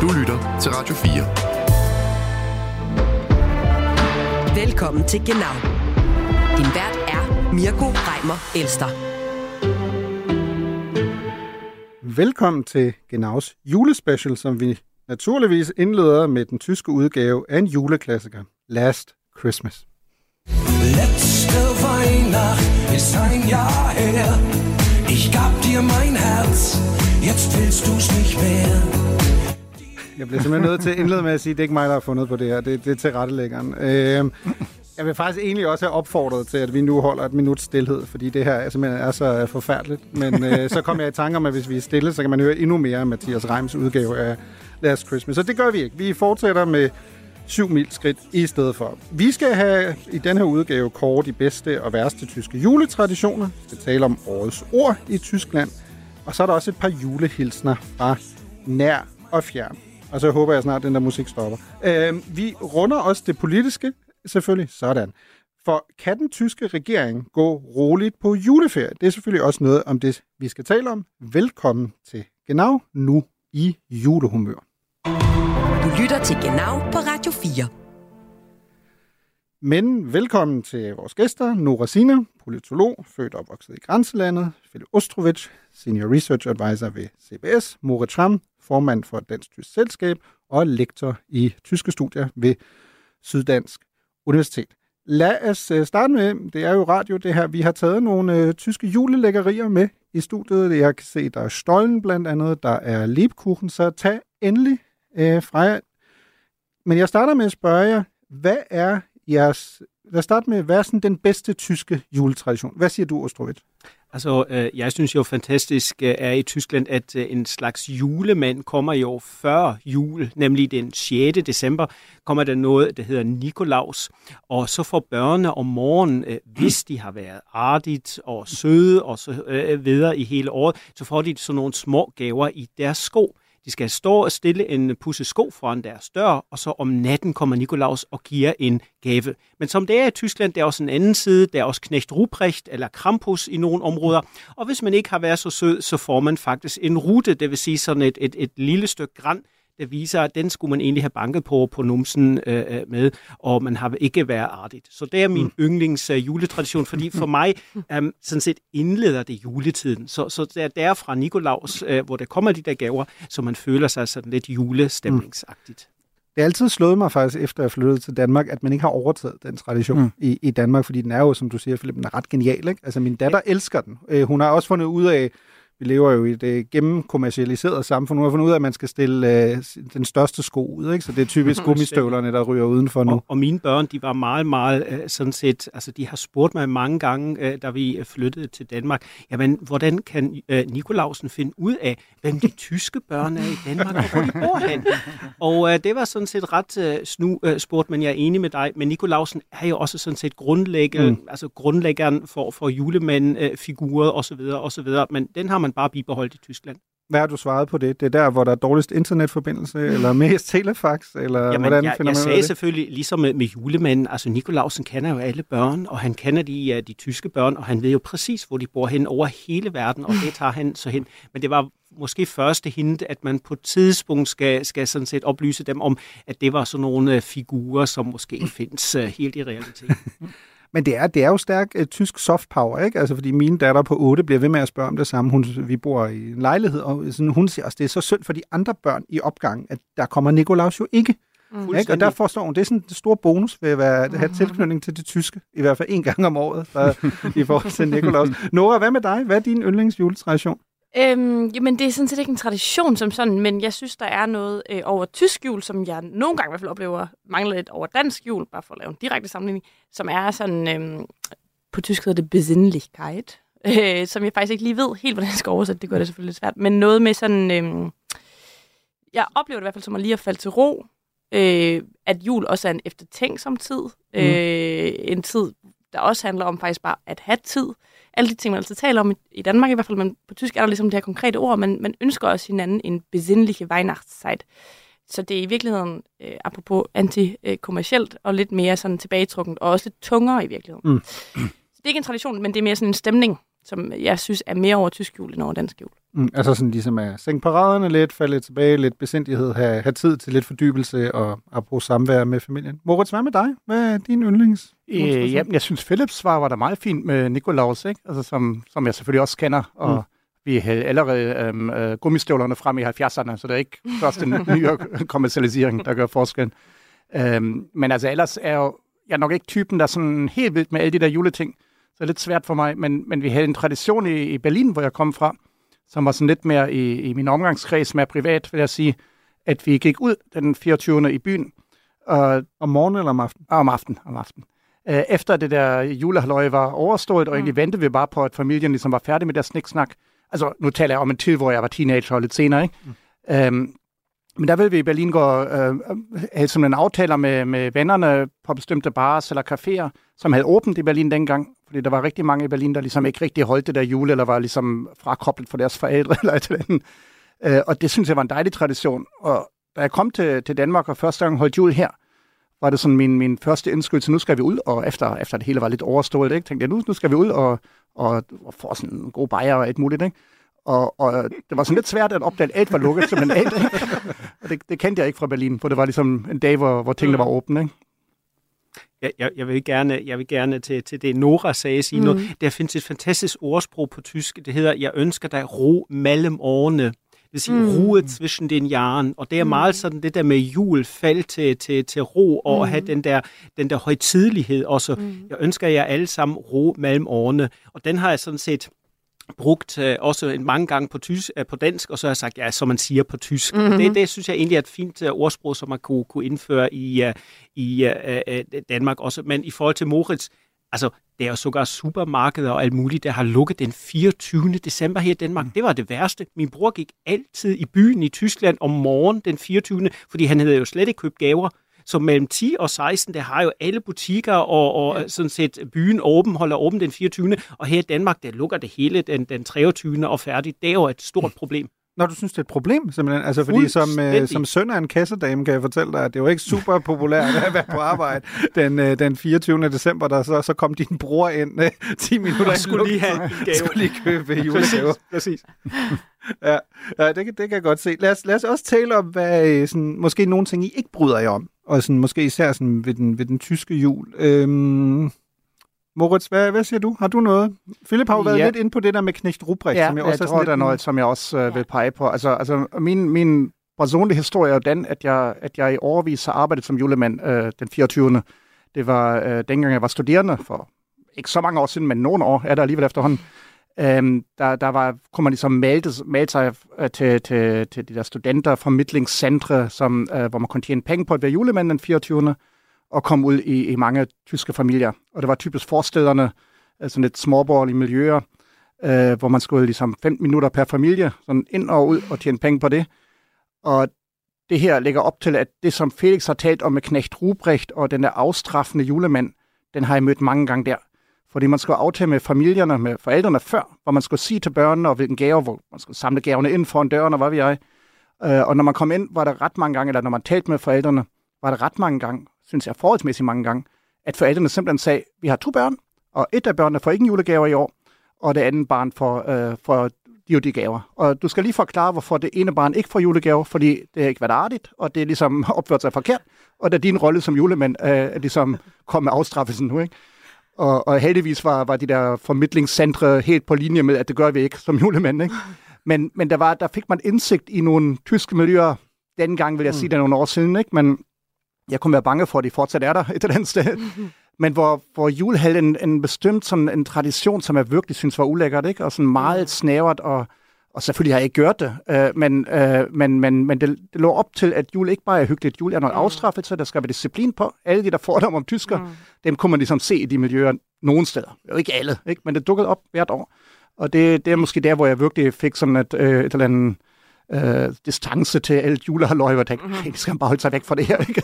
Du lytter til Radio 4. Velkommen til Genau. Din vært er Mirko Reimer Elster. Velkommen til Genaus julespecial, som vi naturligvis indleder med den tyske udgave af en juleklassiker, Last Christmas. Letzte Weihnacht ist ein Jahr her. Ich gab dir mein Herz, jetzt willst du's nicht mere. Jeg bliver simpelthen nødt til at indlede med at sige, at det er ikke mig, der har fundet på det her. Det, det er til rettelæggeren. Øh, jeg vil faktisk egentlig også have opfordret til, at vi nu holder et minut stillhed, fordi det her er simpelthen er så øh, forfærdeligt. Men øh, så kom jeg i tanke om, at hvis vi er stille, så kan man høre endnu mere af Mathias Reims udgave af Last Christmas. Så det gør vi ikke. Vi fortsætter med syv mil skridt i stedet for. Vi skal have i den her udgave kort de bedste og værste tyske juletraditioner. Vi skal tale om årets ord i Tyskland. Og så er der også et par julehilsner fra nær og fjern. Og så håber jeg snart, at den der musik stopper. Øh, vi runder også det politiske, selvfølgelig. Sådan. For kan den tyske regering gå roligt på juleferie? Det er selvfølgelig også noget om det, vi skal tale om. Velkommen til Genau nu i julehumør. Du lytter til Genau på Radio 4. Men velkommen til vores gæster, Nora Sina, politolog, født og opvokset i grænselandet, Philip Ostrovic, senior research advisor ved CBS, Moritz Tram, formand for Dansk Tysk Selskab og lektor i tyske studier ved Syddansk Universitet. Lad os øh, starte med, det er jo radio det her, vi har taget nogle øh, tyske julelækkerier med i studiet. Jeg kan se, der er Stollen blandt andet, der er Lebkuchen, så tag endelig øh, fra jer. Men jeg starter med at spørge jer, hvad er jeres... Lad os starte med, hvad er sådan den bedste tyske juletradition? Hvad siger du, Ostrovit? Altså, øh, jeg synes jo fantastisk øh, er i Tyskland, at øh, en slags julemand kommer i år før jul, nemlig den 6. december, kommer der noget, der hedder Nikolaus. Og så får børnene om morgenen, øh, hvis de har været artigt og søde og så øh, øh videre i hele året, så får de sådan nogle små gaver i deres sko. De skal stå og stille en pusse sko foran deres dør, og så om natten kommer Nikolaus og giver en gave. Men som det er i Tyskland, der er også en anden side. Der er også Knecht Ruprecht eller Krampus i nogle områder. Og hvis man ikke har været så sød, så får man faktisk en rute, det vil sige sådan et, et, et lille stykke græn, der viser, at den skulle man egentlig have banket på på numsen øh, øh med, og man har ikke været artigt. Så det er min mm. yndlings øh, juletradition, fordi for mig øh, sådan set indleder det juletiden. Så, så det er der fra Nikolaus, øh, hvor der kommer de der gaver, så man føler sig sådan lidt julestemningsagtigt. Mm. Det er altid slået mig faktisk, efter jeg flyttede til Danmark, at man ikke har overtaget den tradition mm. i, i Danmark, fordi den er jo, som du siger, Philip, den er ret genial. Ikke? Altså min datter ja. elsker den. Øh, hun har også fundet ud af, vi lever jo i et gennemkommercialiseret samfund. Nu har fundet ud af, at man skal stille øh, den største sko ud, ikke? så det er typisk gummistøvlerne, der ryger udenfor nu. Og, og mine børn, de var meget, meget øh, sådan set, altså de har spurgt mig mange gange, øh, da vi flyttede til Danmark, jamen, hvordan kan øh, Nikolausen finde ud af, hvem de tyske børn er i Danmark, og hvor de bor hen? Og øh, det var sådan set ret øh, snu øh, spurgt, men jeg er enig med dig, men Nikolausen er jo også sådan set grundlægger, mm. altså grundlæggeren for, for julemandfigurer øh, osv., osv., men den har man man bare bibeholdt i Tyskland. Hvad har du svaret på det? Det er der, hvor der er dårligst internetforbindelse, eller mest telefax, eller Jamen, hvordan jeg, finder jeg man sagde det? selvfølgelig, ligesom med, med julemanden, altså Nikolausen kender jo alle børn, og han kender de, de tyske børn, og han ved jo præcis, hvor de bor hen over hele verden, og det tager han så hen. Men det var måske første hint, at man på et tidspunkt skal, skal sådan set oplyse dem om, at det var sådan nogle uh, figurer, som måske findes uh, helt i realiteten. Men det er, det er jo stærk uh, tysk soft power, ikke? Altså, fordi min datter på 8 bliver ved med at spørge om det samme. Hun, vi bor i en lejlighed, og sådan, hun siger også, det er så synd for de andre børn i opgang, at der kommer Nikolaus jo ikke. Mm. Ikke? Og der forstår hun, det er sådan en stor bonus ved at være, have mm. tilknytning til det tyske, i hvert fald en gang om året, for, i forhold til Nikolaus. Nora, hvad med dig? Hvad er din yndlingsjuletradition? Øhm, jamen, det er sådan set ikke en tradition som sådan, men jeg synes, der er noget øh, over tysk jul, som jeg nogle gange i hvert fald oplever mangler lidt over dansk jul, bare for at lave en direkte sammenligning, som er sådan, øhm, på tysk hedder det Besinnlichkeit, øh, som jeg faktisk ikke lige ved helt, hvordan jeg skal oversætte, det gør det selvfølgelig lidt svært, men noget med sådan, øhm, jeg oplever det i hvert fald som at lige at falde til ro, øh, at jul også er en eftertænksom tid, mm. øh, en tid, der også handler om faktisk bare at have tid, alle de ting, man altid taler om i, Danmark i hvert fald, men på tysk er der ligesom det her konkrete ord, men man ønsker også hinanden en besinnliche Weihnachtszeit. Så det er i virkeligheden, øh, apropos antikommercielt, og lidt mere sådan tilbagetrukket, og også lidt tungere i virkeligheden. Mm. Så det er ikke en tradition, men det er mere sådan en stemning, som jeg synes er mere over tysk jul end over dansk jul. Mm, altså sådan ligesom at sænke paraderne lidt, falde lidt tilbage, lidt besindighed, have, have tid til lidt fordybelse og apropos samvær med familien. Moritz, hvad med dig? Hvad er din yndlings? Øh, jamen, jeg synes, Philips svar var da meget fint med Nikolaus, ikke? Altså, som, som jeg selvfølgelig også kender, og mm. vi havde allerede øhm, øh, gummistøvlerne frem i 70'erne, så det er ikke først en nyere kommercialisering, der gør forskel. Øhm, men altså, ellers er jo, jeg er nok ikke typen, der er sådan helt vildt med alle de der juleting, det er lidt svært for mig, men, men vi havde en tradition i, i Berlin, hvor jeg kom fra, som var sådan lidt mere i, i min omgangskreds, mere privat, vil jeg sige, at vi gik ud den 24. i byen. Og, om morgenen eller om aftenen? Om aftenen. Om aftenen. Øh, efter det der julehaløje var overstået, og mm. egentlig ventede vi bare på, at familien ligesom var færdig med deres sniksnak. Altså, nu taler jeg om en tid, hvor jeg var teenager og lidt senere, ikke? Mm. Øhm, men der vil vi i Berlin gå, øh, øh have sådan en aftaler med, med vennerne på bestemte bars eller caféer, som havde åbent i Berlin dengang. Fordi der var rigtig mange i Berlin, der ligesom ikke rigtig holdt det der jule, eller var ligesom frakoblet for deres forældre eller et eller andet. Øh, og det synes jeg var en dejlig tradition. Og da jeg kom til, til Danmark og første gang holdt jul her, var det sådan min, min første indskydelse, nu skal vi ud, og efter, efter det hele var lidt overstået, ikke, tænkte jeg, nu, nu skal vi ud og, og, og få sådan en god bajer og et muligt, ikke? Og, og det var sådan lidt svært at opdage, at alt var lukket, simpelthen alt, ikke? Og det, det kendte jeg ikke fra Berlin, for det var ligesom en dag, hvor, hvor tingene var åbne, ikke? Jeg, jeg, jeg, vil gerne, jeg vil gerne til, til det, Nora sagde, sige mm. noget. Der findes et fantastisk ordsprog på tysk. Det hedder, jeg ønsker dig ro mellem årene. Det vil sige mm. ruhe zwischen den jaren. Og det er mm. meget sådan det der med jul, fald til, til, til ro, og mm. at have den der, den der højtidlighed også. Mm. Jeg ønsker jer alle sammen ro mellem årene. Og den har jeg sådan set brugt uh, også mange gange på, tysk, uh, på dansk, og så har jeg sagt, ja, som man siger på tysk. Mm-hmm. Det, det synes jeg egentlig er et fint uh, ordsprog, som man kunne, kunne indføre i, uh, i uh, uh, Danmark også. Men i forhold til Moritz, altså, det er jo sågar supermarkeder og alt muligt, der har lukket den 24. december her i Danmark. Mm. Det var det værste. Min bror gik altid i byen i Tyskland om morgen den 24., fordi han havde jo slet ikke købt gaver. Så mellem 10 og 16, der har jo alle butikker og, og ja. sådan set byen åben, holder åben den 24. Og her i Danmark, der lukker det hele den, den 23. og færdigt. Det er jo et stort problem. Når du synes, det er et problem, simpelthen. Altså, fordi som, øh, som søn af en kassedame, kan jeg fortælle dig, at det var ikke super populært at være på arbejde den, øh, den 24. december, der så, så kom din bror ind øh, 10 minutter og skulle lige have en gave. Skulle lige købe julegave. Præcis. ja, ja det, det kan jeg godt se. Lad os, lad os også tale om, hvad øh, sådan, måske nogle ting, I ikke bryder jer om og sådan, måske især sådan ved, den, ved den tyske jul. Øhm, Moritz, hvad, hvad siger du? Har du noget? Philip har jo været ja. lidt inde på det der med Knecht Ruprecht, ja, som jeg, jeg også tror, lidt... der er noget, som jeg også øh, vil pege på. Altså, altså min, min personlige historie er den, at jeg, at jeg i overvis har arbejdet som julemand øh, den 24. Det var øh, dengang, jeg var studerende for ikke så mange år siden, men nogle år er der alligevel efterhånden. Øhm, der, der var, kunne man ligesom malte, malte sig øh, til, til, til de der studenterformidlingscentre, som, øh, hvor man kunne tjene penge på at være julemand den 24. og komme ud i, i mange tyske familier. Og det var typisk forstederne, øh, sådan lidt småborgerlige miljøer, øh, hvor man skulle ligesom 15 minutter per familie, sådan ind og ud og tjene penge på det. Og det her lægger op til, at det, som Felix har talt om med Knecht Ruprecht og den der afstraffende julemand, den har jeg mødt mange gange der. Fordi man skulle aftale med familierne, med forældrene før, hvor man skulle sige til børnene, og hvilken gave, hvor man skulle samle gaverne ind foran døren, og hvad vi jeg. Øh, og når man kom ind, var der ret mange gange, eller når man talte med forældrene, var der ret mange gange, synes jeg forholdsmæssigt mange gange, at forældrene simpelthen sagde, vi har to børn, og et af børnene får ikke en julegave i år, og det andet barn får, øh, får de og de gaver. Og du skal lige forklare, hvorfor det ene barn ikke får julegaver, fordi det har ikke været artigt, og det er ligesom opført sig forkert, og det er din rolle som julemand, øh, ligesom kom med afstraffelsen nu, ikke? Og, og heldigvis var, var de der formidlingscentre helt på linje med, at det gør vi ikke som julemænd. Ikke? Men, men der, var, der fik man indsigt i nogle tyske miljøer, dengang vil jeg mm. sige, det er nogle år siden, ikke? men jeg kunne være bange for, at de fortsat er der et eller andet sted. Men hvor, hvor jul havde en, en bestemt sådan en tradition, som jeg virkelig synes var ulækkert, ikke? og sådan meget snævert og og selvfølgelig har jeg ikke gjort det, øh, men, øh, men, men, men det, det lå op til, at jul ikke bare er hyggeligt. Jul er noget mm. afstraffelse, der skal være disciplin på. Alle de, der får dem om tysker, mm. dem kunne man ligesom se i de miljøer nogen steder. Jo ikke alle, ikke? men det dukkede op hvert år. Og det, det er måske der, hvor jeg virkelig fik sådan et, øh, et eller andet øh, distance til alt julehaløj, hvor jeg tænkte, mm. skal man bare holde sig væk fra det her. Ikke?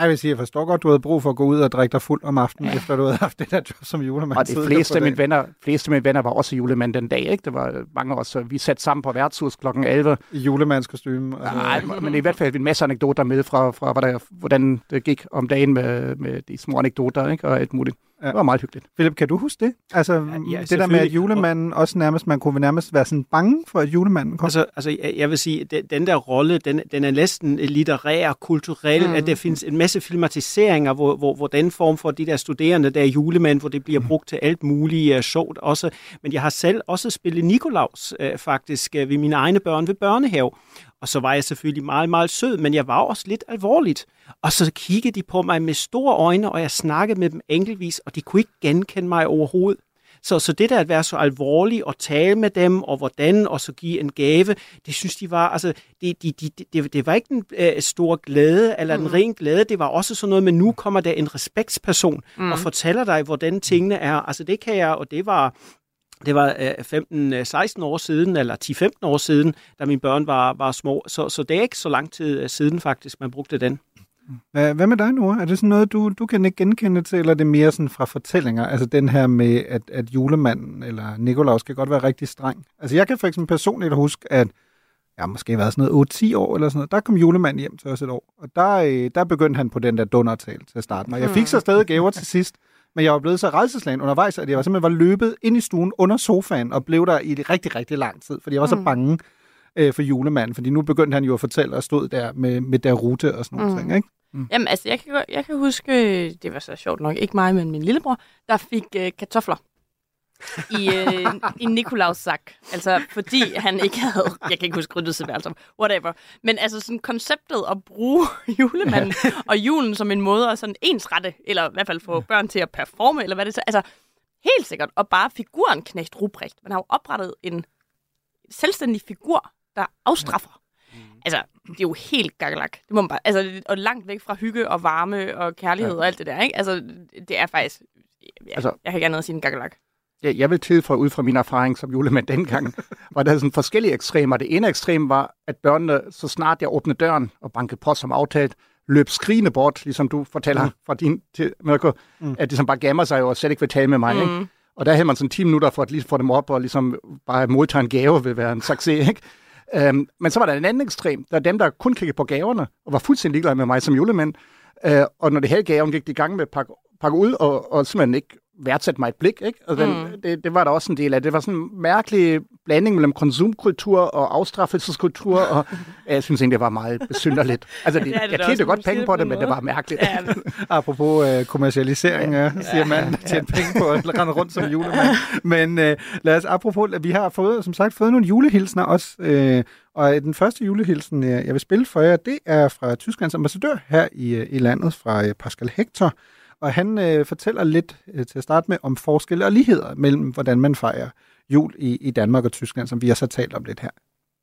Jeg vil sige, jeg forstår godt, du havde brug for at gå ud og drikke dig fuld om aftenen, ja. efter du havde haft det der job som julemand. Og de fleste af, mine venner, fleste af mine venner var også julemand den dag. Ikke? Det var mange af os. Vi satte sammen på værtshus kl. 11. I julemandskostyme? Nej, men i hvert fald en masse anekdoter med fra, fra hvordan det gik om dagen med, med de små anekdoter ikke? og alt muligt. Det var meget hyggeligt. Philip, kan du huske det? Altså, ja, det der med, at julemanden også nærmest, man kunne nærmest være sådan bange for, at julemanden kom. Altså, altså jeg, jeg vil sige, den, den der rolle, den, den er næsten litterær, kulturel, mm. at der findes en masse filmatiseringer, hvor, hvor, hvor den form for de der studerende, der er julemand, hvor det bliver brugt til alt muligt uh, sjovt også. Men jeg har selv også spillet Nikolaus uh, faktisk uh, ved mine egne børn ved børnehave. Og så var jeg selvfølgelig meget, meget sød, men jeg var også lidt alvorligt. Og så kiggede de på mig med store øjne, og jeg snakkede med dem enkeltvis, og de kunne ikke genkende mig overhovedet. Så, så det der at være så alvorlig og tale med dem, og hvordan, og så give en gave, det synes de var, altså, det, de, de, det, det var ikke en øh, stor glæde, eller en ren glæde, det var også sådan noget, men nu kommer der en respektsperson, mm. og fortæller dig, hvordan tingene er. Altså det kan jeg, og det var, det var øh, 15-16 år siden, eller 10-15 år siden, da mine børn var, var små. Så, så det er ikke så lang tid øh, siden faktisk, man brugte den. Hvad, med dig, Nora? Er det sådan noget, du, du kan ikke genkende til, eller er det mere sådan fra fortællinger? Altså den her med, at, at julemanden eller Nikolaus skal godt være rigtig streng. Altså jeg kan for eksempel personligt huske, at jeg har måske været sådan noget 8-10 år eller sådan noget, der kom julemanden hjem til os et år, og der, øh, der begyndte han på den der dundertal til at starte med. Jeg fik så stadig gaver til sidst, men jeg var blevet så redselslagen undervejs, at jeg var simpelthen var løbet ind i stuen under sofaen og blev der i rigtig, rigtig lang tid, fordi jeg var så bange øh, for julemanden, fordi nu begyndte han jo at fortælle og stod der med, med der rute og sådan noget mm. ting, ikke? Mm. Jamen, altså, jeg kan, jeg kan huske, det var så sjovt nok, ikke mig, men min lillebror, der fik øh, kartofler i, øh, i Nikolaus sak. Altså, fordi han ikke havde, jeg kan ikke huske ryddelseværelser, whatever. Men altså sådan konceptet at bruge julemanden og julen som en måde at sådan ensrette, eller i hvert fald få børn til at performe, eller hvad det så, altså helt sikkert. Og bare figuren Knecht Ruprecht. Man har jo oprettet en selvstændig figur, der afstraffer. Altså, det er jo helt gakkelak. Det må man bare, altså, og langt væk fra hygge og varme og kærlighed ja. og alt det der, ikke? Altså, det er faktisk, Altså- altså, jeg kan ikke andet at sige en gakkelak. Jeg, jeg vil tilføje ud fra min erfaring som julemand dengang, var der sådan forskellige ekstremer. Det ene ekstrem var, at børnene, så snart jeg åbnede døren og bankede på som aftalt, løb skrigende bort, ligesom du fortæller fra din til Mirko, mm. at de som bare gammer sig og slet ikke vil tale med mig. Mm. Ikke? Og der havde man sådan 10 minutter for at lige få dem op og ligesom bare modtage en gave vil være en succes. Ikke? Um, men så var der en anden ekstrem, der er dem, der kun kiggede på gaverne og var fuldstændig ligeglade med mig som julemand. Uh, og når det hele gaven gik de i gang med at pakke, pakke ud og, og simpelthen ikke værdsætte mig et blik. Ikke? Og den, mm. det, det, var der også en del af. Det var sådan en mærkelig blanding mellem konsumkultur og afstraffelseskultur, og jeg synes egentlig, det var meget besynderligt. Altså, det, er det jeg tjente godt penge på det men en det var mærkeligt. Ja, men- Apropos øh, kommercialisering, ja. siger man, tjene penge på at rende rundt som julemand. Men øh, lad os, apropos, vi har fået, som sagt fået nogle julehilsner også, øh, og den første julehilsen, øh, jeg vil spille for jer, det er fra Tysklands ambassadør her i, øh, i landet, fra øh, Pascal Hector, og han øh, fortæller lidt øh, til at starte med om forskelle og ligheder mellem, hvordan man fejrer jul i, i Danmark og Tyskland, som vi har så talt om lidt her.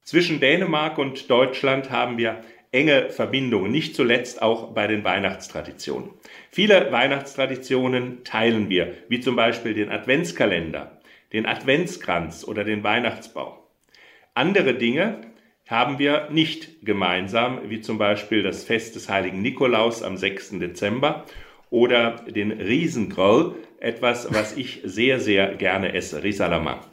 Zwischen Dänemark und Deutschland haben wir enge Verbindungen, nicht zuletzt auch bei den Weihnachtstraditionen. Viele Weihnachtstraditionen teilen wir, wie zum Beispiel den Adventskalender, den Adventskranz oder den Weihnachtsbaum. Andere Dinge haben wir nicht gemeinsam, wie zum Beispiel das Fest des heiligen Nikolaus am 6. Dezember oder den Riesengrill, etwas, was ich sehr, sehr gerne esse, Risalamande.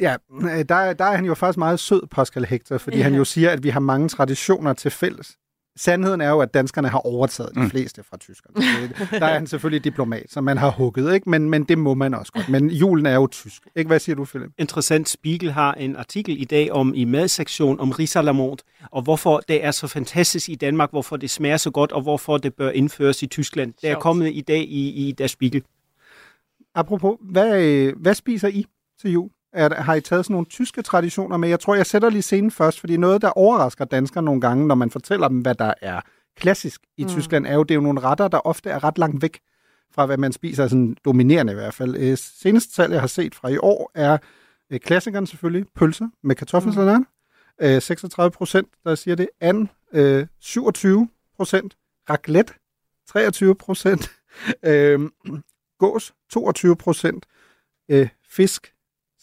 Ja, øh, der, der er han jo faktisk meget sød, Pascal Hector, fordi ja. han jo siger, at vi har mange traditioner til fælles. Sandheden er jo, at danskerne har overtaget de fleste fra tyskerne. Der er han selvfølgelig diplomat, så man har hugget, ikke? Men, men det må man også godt. Men julen er jo tysk. Ikke? Hvad siger du, Philip? Interessant, Spiegel har en artikel i dag om i madsektion om risalamande, og hvorfor det er så fantastisk i Danmark, hvorfor det smager så godt, og hvorfor det bør indføres i Tyskland. Det er kommet i dag i, i Der Spiegel. Apropos, hvad, øh, hvad spiser I til jul? Der- har I taget sådan nogle tyske traditioner med? Jeg tror, jeg sætter lige scenen først, fordi noget, der overrasker danskere nogle gange, når man fortæller dem, hvad der er klassisk i mm. Tyskland, er jo, det er jo nogle retter, der ofte er ret langt væk fra, hvad man spiser, sådan dominerende i hvert fald. Øh, seneste tal, jeg har set fra i år, er øh, klassikeren selvfølgelig, pølser med kartoffelsalat. Mm. Øh, 36 procent, der siger det. Anden, øh, 27 procent. Raclette, 23 procent. Øh, gås, 22 procent. Øh, fisk,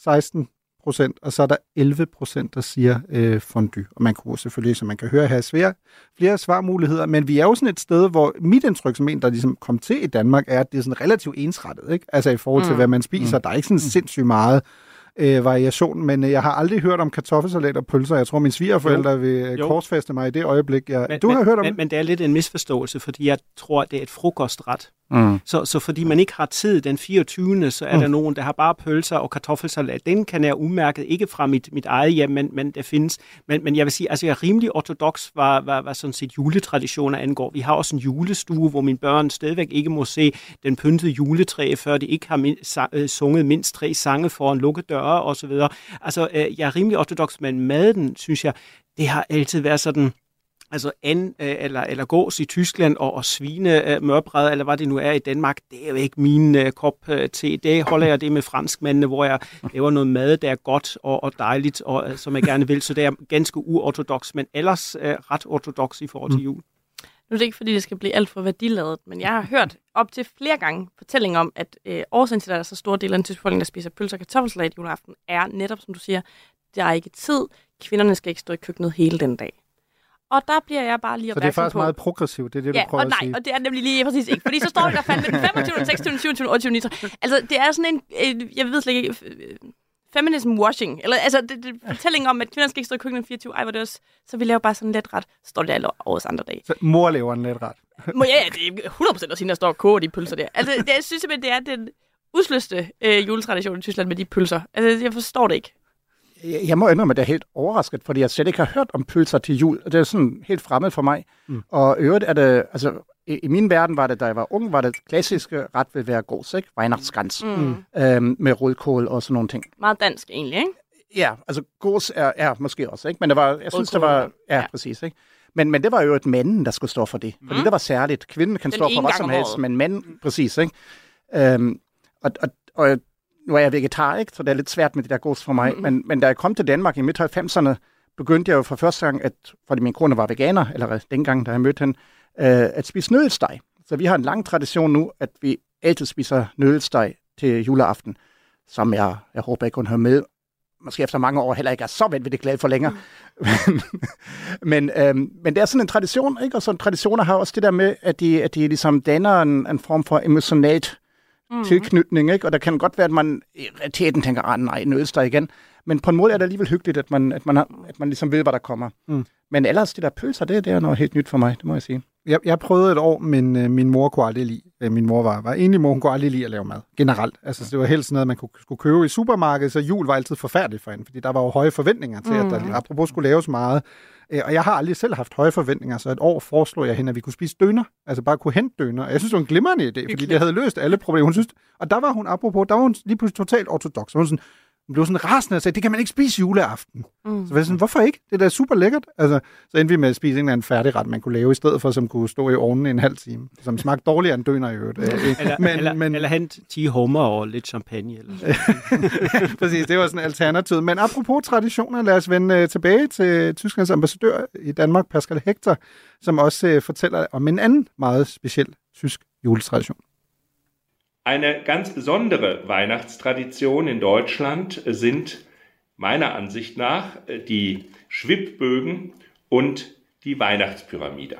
16 procent, og så er der 11 procent, der siger øh, fondue. Og man kunne selvfølgelig, som man kan høre, have svære, flere svarmuligheder, men vi er jo sådan et sted, hvor mit indtryk som en, der ligesom kom til i Danmark, er, at det er sådan relativt ensrettet, ikke? Altså i forhold til, mm. hvad man spiser. Mm. Der er ikke sådan sindssygt meget øh, variation, men øh, jeg har aldrig hørt om kartoffelsalat og pølser. Jeg tror, mine svigerforældre vil øh, Jo. korsfeste mig i det øjeblik. Jeg, Men, du har men, hørt om men, men det er lidt en misforståelse, fordi jeg tror, det er et frokostret. Mm. Så, så fordi man ikke har tid den 24. så er mm. der nogen, der har bare pølser og kartoffelsalat. Den kan jeg umærket ikke fra mit, mit eget hjem, men, men der findes. Men, men jeg vil sige, altså jeg er rimelig ortodox, hvad, hvad, hvad sådan set juletraditioner angår. Vi har også en julestue, hvor mine børn stadigvæk ikke må se den pyntede juletræ, før de ikke har min, sa, øh, sunget mindst tre sange foran lukkede døre osv. Altså øh, jeg er rimelig ortodox, men maden, synes jeg, det har altid været sådan altså an, øh, eller, eller gås i Tyskland og, og svine øh, mørbræd, eller hvad det nu er i Danmark, det er jo ikke min øh, kop øh, te. Det holder jeg det med franskmændene, hvor jeg laver noget mad, der er godt og, og dejligt, og øh, som jeg gerne vil. Så det er ganske uortodox, men ellers øh, ret ortodox i forhold til jul. Nu er det ikke, fordi det skal blive alt for værdiladet, men jeg har hørt op til flere gange fortælling om, at øh, årsagen til, at der er så store del af den tyske befolkning, der spiser pølser og kartoffelsalat juleaften, er netop, som du siger, der er ikke tid. Kvinderne skal ikke stå i køkkenet hele den dag. Og der bliver jeg bare lige Så det er opmærksom faktisk på... meget progressivt, det er det, ja, du prøver og nej, at sige. og det er nemlig lige præcis ikke. Fordi så står vi der fandt den 25., 26., 27., 28., 29. Altså, det er sådan en, jeg ved slet ikke, øh, feminism washing. Eller, altså, det, det fortælling om, at kvinder skal ikke stå i køkkenet 24. Ej, hvor det også, så vi laver bare sådan lidt ret. Så står det alle årets andre dage. Så mor laver en lidt ret. Må, ja, ja, det er 100% at sige, der står og koger de pølser der. Altså, det, jeg synes simpelthen, det er den usløste øh, juletradition i Tyskland med de pølser. Altså, jeg forstår det ikke. Jeg, må indrømme, at jeg er helt overrasket, fordi jeg slet ikke har hørt om pølser til jul. Det er sådan helt fremmed for mig. Mm. Og øvrigt er det, altså, i, i min verden var det, da jeg var ung, var det klassiske ret vil være gås, ikke? Weihnachtsgans. Mm. Øhm, med rødkål og sådan nogle ting. Meget dansk egentlig, ikke? Ja, altså gås er, er måske også, ikke? Men det var, jeg synes, det var, ja, ja. præcis, ikke? Men, men det var jo et manden, der skulle stå for det. Fordi det var særligt. Kvinden kan Den stå for hvad som om helst, men manden, præcis, ikke? Øhm, og, og, og nu er jeg vegetar, ikke? Så det er lidt svært med det der gås for mig. Mm. Men, men da jeg kom til Danmark i midt-90'erne, begyndte jeg jo for første gang, at, fordi min kone var veganer, eller dengang, da jeg mødte hende, øh, at spise nødelsteg. Så vi har en lang tradition nu, at vi altid spiser nødelsteg til juleaften, som jeg, jeg håber ikke hun hører med, måske efter mange år heller ikke er så vanvittigt glad for længere. Mm. men, øhm, men det er sådan en tradition, ikke? Og sådan traditioner har også det der med, at de, at de ligesom danner en, en form for emotionalt mm. tilknytning, ikke? Og der kan godt være, at man i realiteten tænker, ah nej, nødsteg igen. Men på en måde er det alligevel hyggeligt, at man, at man, har, at man ligesom ved, hvad der kommer. Mm. Men ellers, det der pølser, det, det er noget helt nyt for mig, det må jeg sige. Jeg, jeg prøvede et år, men øh, min mor kunne aldrig lide. Øh, min mor var, var egentlig mor, hun kunne aldrig lide at lave mad. Generelt. Altså, det var helst noget, man kunne, skulle købe i supermarkedet, så jul var altid forfærdeligt for hende, fordi der var jo høje forventninger til, mm. at der apropos skulle laves meget. Øh, Og jeg har aldrig selv haft høje forventninger, så et år foreslog jeg hende, at vi kunne spise døner. Altså bare kunne hente døner. Og jeg synes, det var en glimrende idé, fordi det havde løst alle problemer. Hun synes, og der var hun, apropos, der var hun lige pludselig totalt ortodox. Hun, sådan, hun blev sådan rasende og sagde, det kan man ikke spise juleaften. Mm. Så var jeg sådan, hvorfor ikke? Det er da super lækkert. Altså, så endte vi med at spise en eller anden færdigret, man kunne lave i stedet for, som kunne stå i ovnen i en halv time. Som smagte dårligere end døner i øvrigt. Øh, Eller, men, eller, men, eller hent 10 hummer og lidt champagne. Eller sådan. Præcis, det var sådan alternativ. Men apropos traditioner, lad os vende øh, tilbage til Tysklands ambassadør i Danmark, Pascal Hector, som også øh, fortæller om en anden meget speciel tysk juletradition. Eine ganz besondere Weihnachtstradition in Deutschland sind meiner Ansicht nach die Schwibbögen und die Weihnachtspyramide.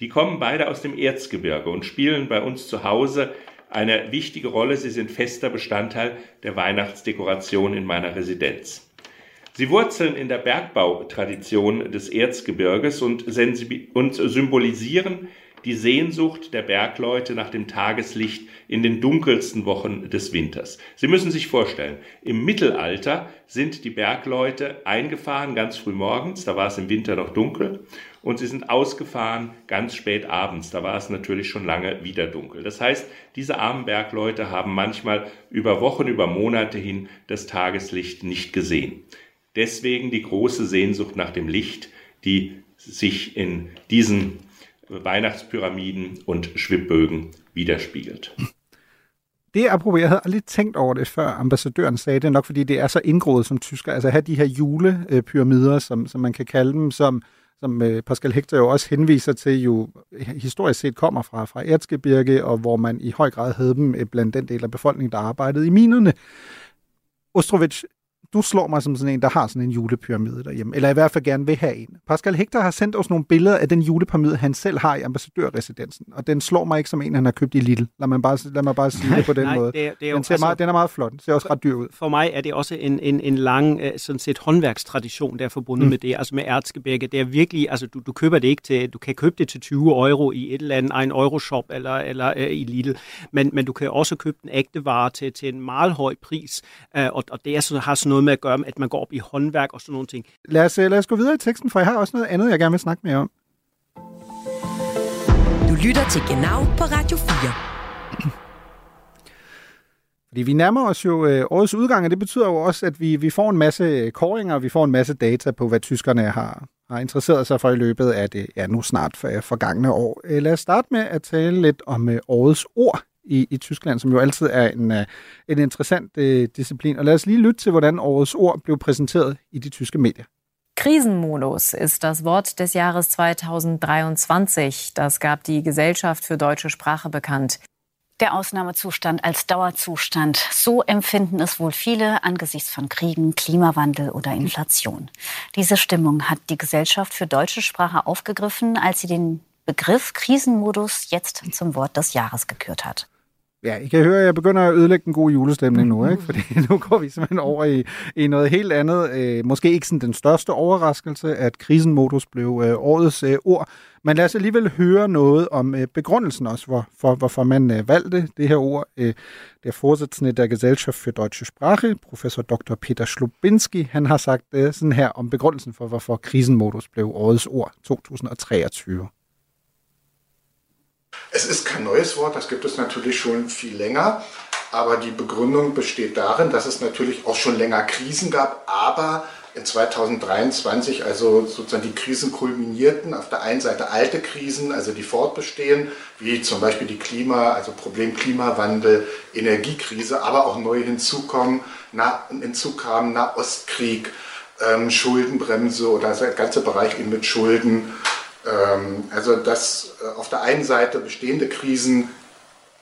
Die kommen beide aus dem Erzgebirge und spielen bei uns zu Hause eine wichtige Rolle. Sie sind fester Bestandteil der Weihnachtsdekoration in meiner Residenz. Sie wurzeln in der Bergbautradition des Erzgebirges und, und symbolisieren die Sehnsucht der Bergleute nach dem Tageslicht in den dunkelsten Wochen des Winters. Sie müssen sich vorstellen, im Mittelalter sind die Bergleute eingefahren ganz früh morgens, da war es im Winter noch dunkel, und sie sind ausgefahren ganz spät abends, da war es natürlich schon lange wieder dunkel. Das heißt, diese armen Bergleute haben manchmal über Wochen, über Monate hin das Tageslicht nicht gesehen. Deswegen die große Sehnsucht nach dem Licht, die sich in diesen Weihnachtspyramiden und Schwibbögen widerspiegelt. Det er apropos, jeg havde aldrig tænkt over det, før ambassadøren sagde det, nok fordi det er så indgroet som tysker. Altså at have de her julepyramider, øh, som, som man kan kalde dem, som, som øh, Pascal Hector jo også henviser til, jo historisk set kommer fra, fra Erzgebirge, og hvor man i høj grad havde dem øh, blandt den del af befolkningen, der arbejdede i minerne. Ostrovic, du slår mig som sådan en, der har sådan en julepyramide derhjemme, eller i hvert fald gerne vil have en. Pascal Hector har sendt os nogle billeder af den julepyramide, han selv har i ambassadørresidensen, og den slår mig ikke som en, han har købt i Lidl. Lad mig bare, lad mig bare sige det på den nej, måde. Det er, det er jo, den, ser altså, meget, den er meget flot. Den ser også ret dyr ud. For mig er det også en, en, en lang øh, sådan set håndværkstradition, der er forbundet mm. med det. Altså med ærtskebække. Det er virkelig, altså du, du køber det ikke til, du kan købe det til 20 euro i et eller andet, en euroshop eller, eller øh, i Lidl, men, men du kan også købe den ægte vare til, til en meget høj pris, øh, og, og det er, så, har sådan noget med at gøre med, at man går op i håndværk og sådan nogle ting. Lad os, lad os gå videre i teksten, for jeg har også noget andet, jeg gerne vil snakke mere om. Du lytter til Genau på Radio 4. Fordi vi nærmer os jo øh, årets udgang, og det betyder jo også, at vi, vi får en masse koringer, og vi får en masse data på, hvad tyskerne har, har interesseret sig for i løbet af det ja, nu snart for, forgangne år. Øh, lad os starte med at tale lidt om øh, årets ord i, i Tyskland, som jo altid er en, uh, en interessant uh, disciplin. Og lad os lige lytte til, hvordan årets ord blev præsenteret i de tyske medier. Krisenmodus ist das Wort des Jahres 2023. Das gab die Gesellschaft für deutsche Sprache bekannt. Der Ausnahmezustand als Dauerzustand. So empfinden es wohl viele angesichts von Kriegen, Klimawandel oder Inflation. Diese Stimmung hat die Gesellschaft für deutsche Sprache aufgegriffen, als sie den Begriff Krisenmodus jetzt zum Wort des Jahres gekürt hat. Ja, I kan høre, at jeg begynder at ødelægge den gode julestemning nu, ikke? fordi nu går vi simpelthen over i, i noget helt andet. Øh, måske ikke sådan den største overraskelse, at krisenmodus blev øh, årets øh, ord, men lad os alligevel høre noget om øh, begrundelsen også, hvor, for, hvorfor man øh, valgte det her ord. Øh, der Vorsitzende der Gesellschaft für Deutsche Sprache, professor Dr. Peter Slubinski, han har sagt øh, sådan her om begrundelsen for, hvorfor krisenmodus blev årets ord 2023. Es ist kein neues Wort, das gibt es natürlich schon viel länger. Aber die Begründung besteht darin, dass es natürlich auch schon länger Krisen gab, aber in 2023, also sozusagen die Krisen kulminierten, auf der einen Seite alte Krisen, also die fortbestehen, wie zum Beispiel die Klima, also Problem Klimawandel, Energiekrise, aber auch neue hinzukommen, na, hinzukamen, Nahostkrieg, ähm, Schuldenbremse oder der ganze Bereich eben mit Schulden, also dass äh, auf der einen Seite bestehende Krisen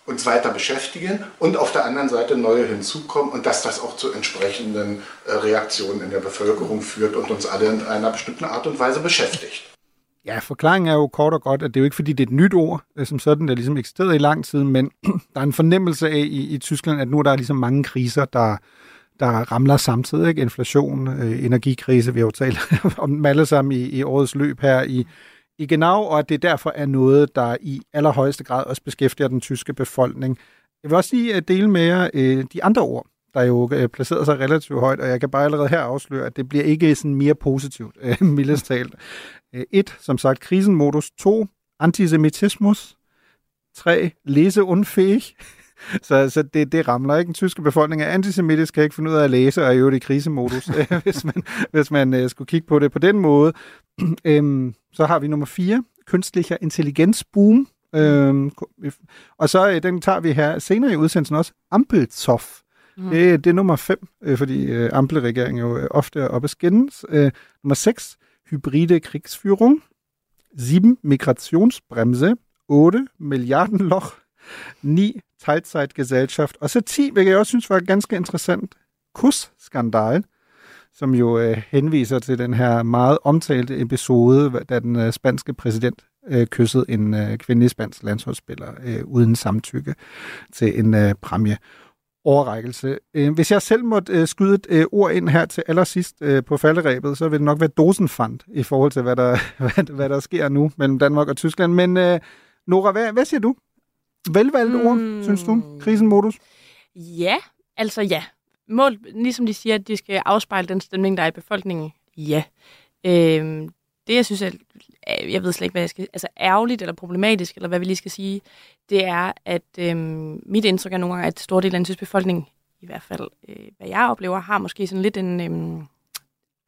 uns weiter beschäftigen und auf der anderen Seite neue hinzukommen und dass das auch zu entsprechenden äh, Reaktionen in der Bevölkerung führt und uns alle in einer bestimmten Art und Weise beschäftigt. Ja, forklaringen er jo kort og godt, at det er jo ikke fordi, det er et nyt ord, øh, som sådan, der ligesom eksisteret i lang tid, men der er en fornemmelse af i, i Tyskland, at nu er der ligesom mange kriser, der, der ramler samtidig. Ikke? Inflation, øh, energikrise, vi har jo talt om dem alle sammen i, i årets løb her i, i Genau, og at det derfor er noget, der i allerhøjeste grad også beskæftiger den tyske befolkning. Jeg vil også lige øh, dele med jer øh, de andre ord, der jo øh, placerer sig relativt højt, og jeg kan bare allerede her afsløre, at det bliver ikke sådan mere positivt, øh, mildest talt. Øh, et, som sagt, krisenmodus. To, antisemitismus. Tre, leseunfæhig. Så, så det, det ramler ikke. Den tyske befolkning er antisemitisk, kan ikke finde ud af at læse, og er jo i krisemodus, hvis man, hvis man uh, skulle kigge på det på den måde. øhm, så har vi nummer fire, kunstig intelligensboom. Øhm, og så øh, den tager vi her senere i udsendelsen også, Ampelzoff. Mm. Det, det er nummer fem, øh, fordi øh, Ampelregeringen jo øh, ofte er oppe at skændes. Øh, nummer seks, hybride krigsführung. 7. Migrationsbremse. 8. Milliardenloch ni Teilzeitgesellschaft. Og så 10, hvilket jeg også synes var ganske interessant, Kus-skandal som jo øh, henviser til den her meget omtalte episode, da den øh, spanske præsident øh, kyssede en øh, kvindelig spansk landsholdsspiller øh, uden samtykke til en øh, præmie overrækkelse. Øh, hvis jeg selv måtte øh, skyde et øh, ord ind her til allersidst på falderæbet, så vil det nok være dosenfand i forhold til, hvad der, hvad, hvad der sker nu mellem Danmark og Tyskland. Men Nora, hvad, hvad siger du? Velvalgt mm. ord, synes du? Krisenmodus? Ja, altså ja mål, ligesom de siger, at de skal afspejle den stemning, der er i befolkningen. Ja. Øhm, det, jeg synes, er, jeg ved slet ikke, hvad jeg skal altså ærgerligt eller problematisk, eller hvad vi lige skal sige, det er, at øhm, mit indtryk er nogle gange, at stor del af den tyske befolkning, i hvert fald øh, hvad jeg oplever, har måske sådan lidt en øhm,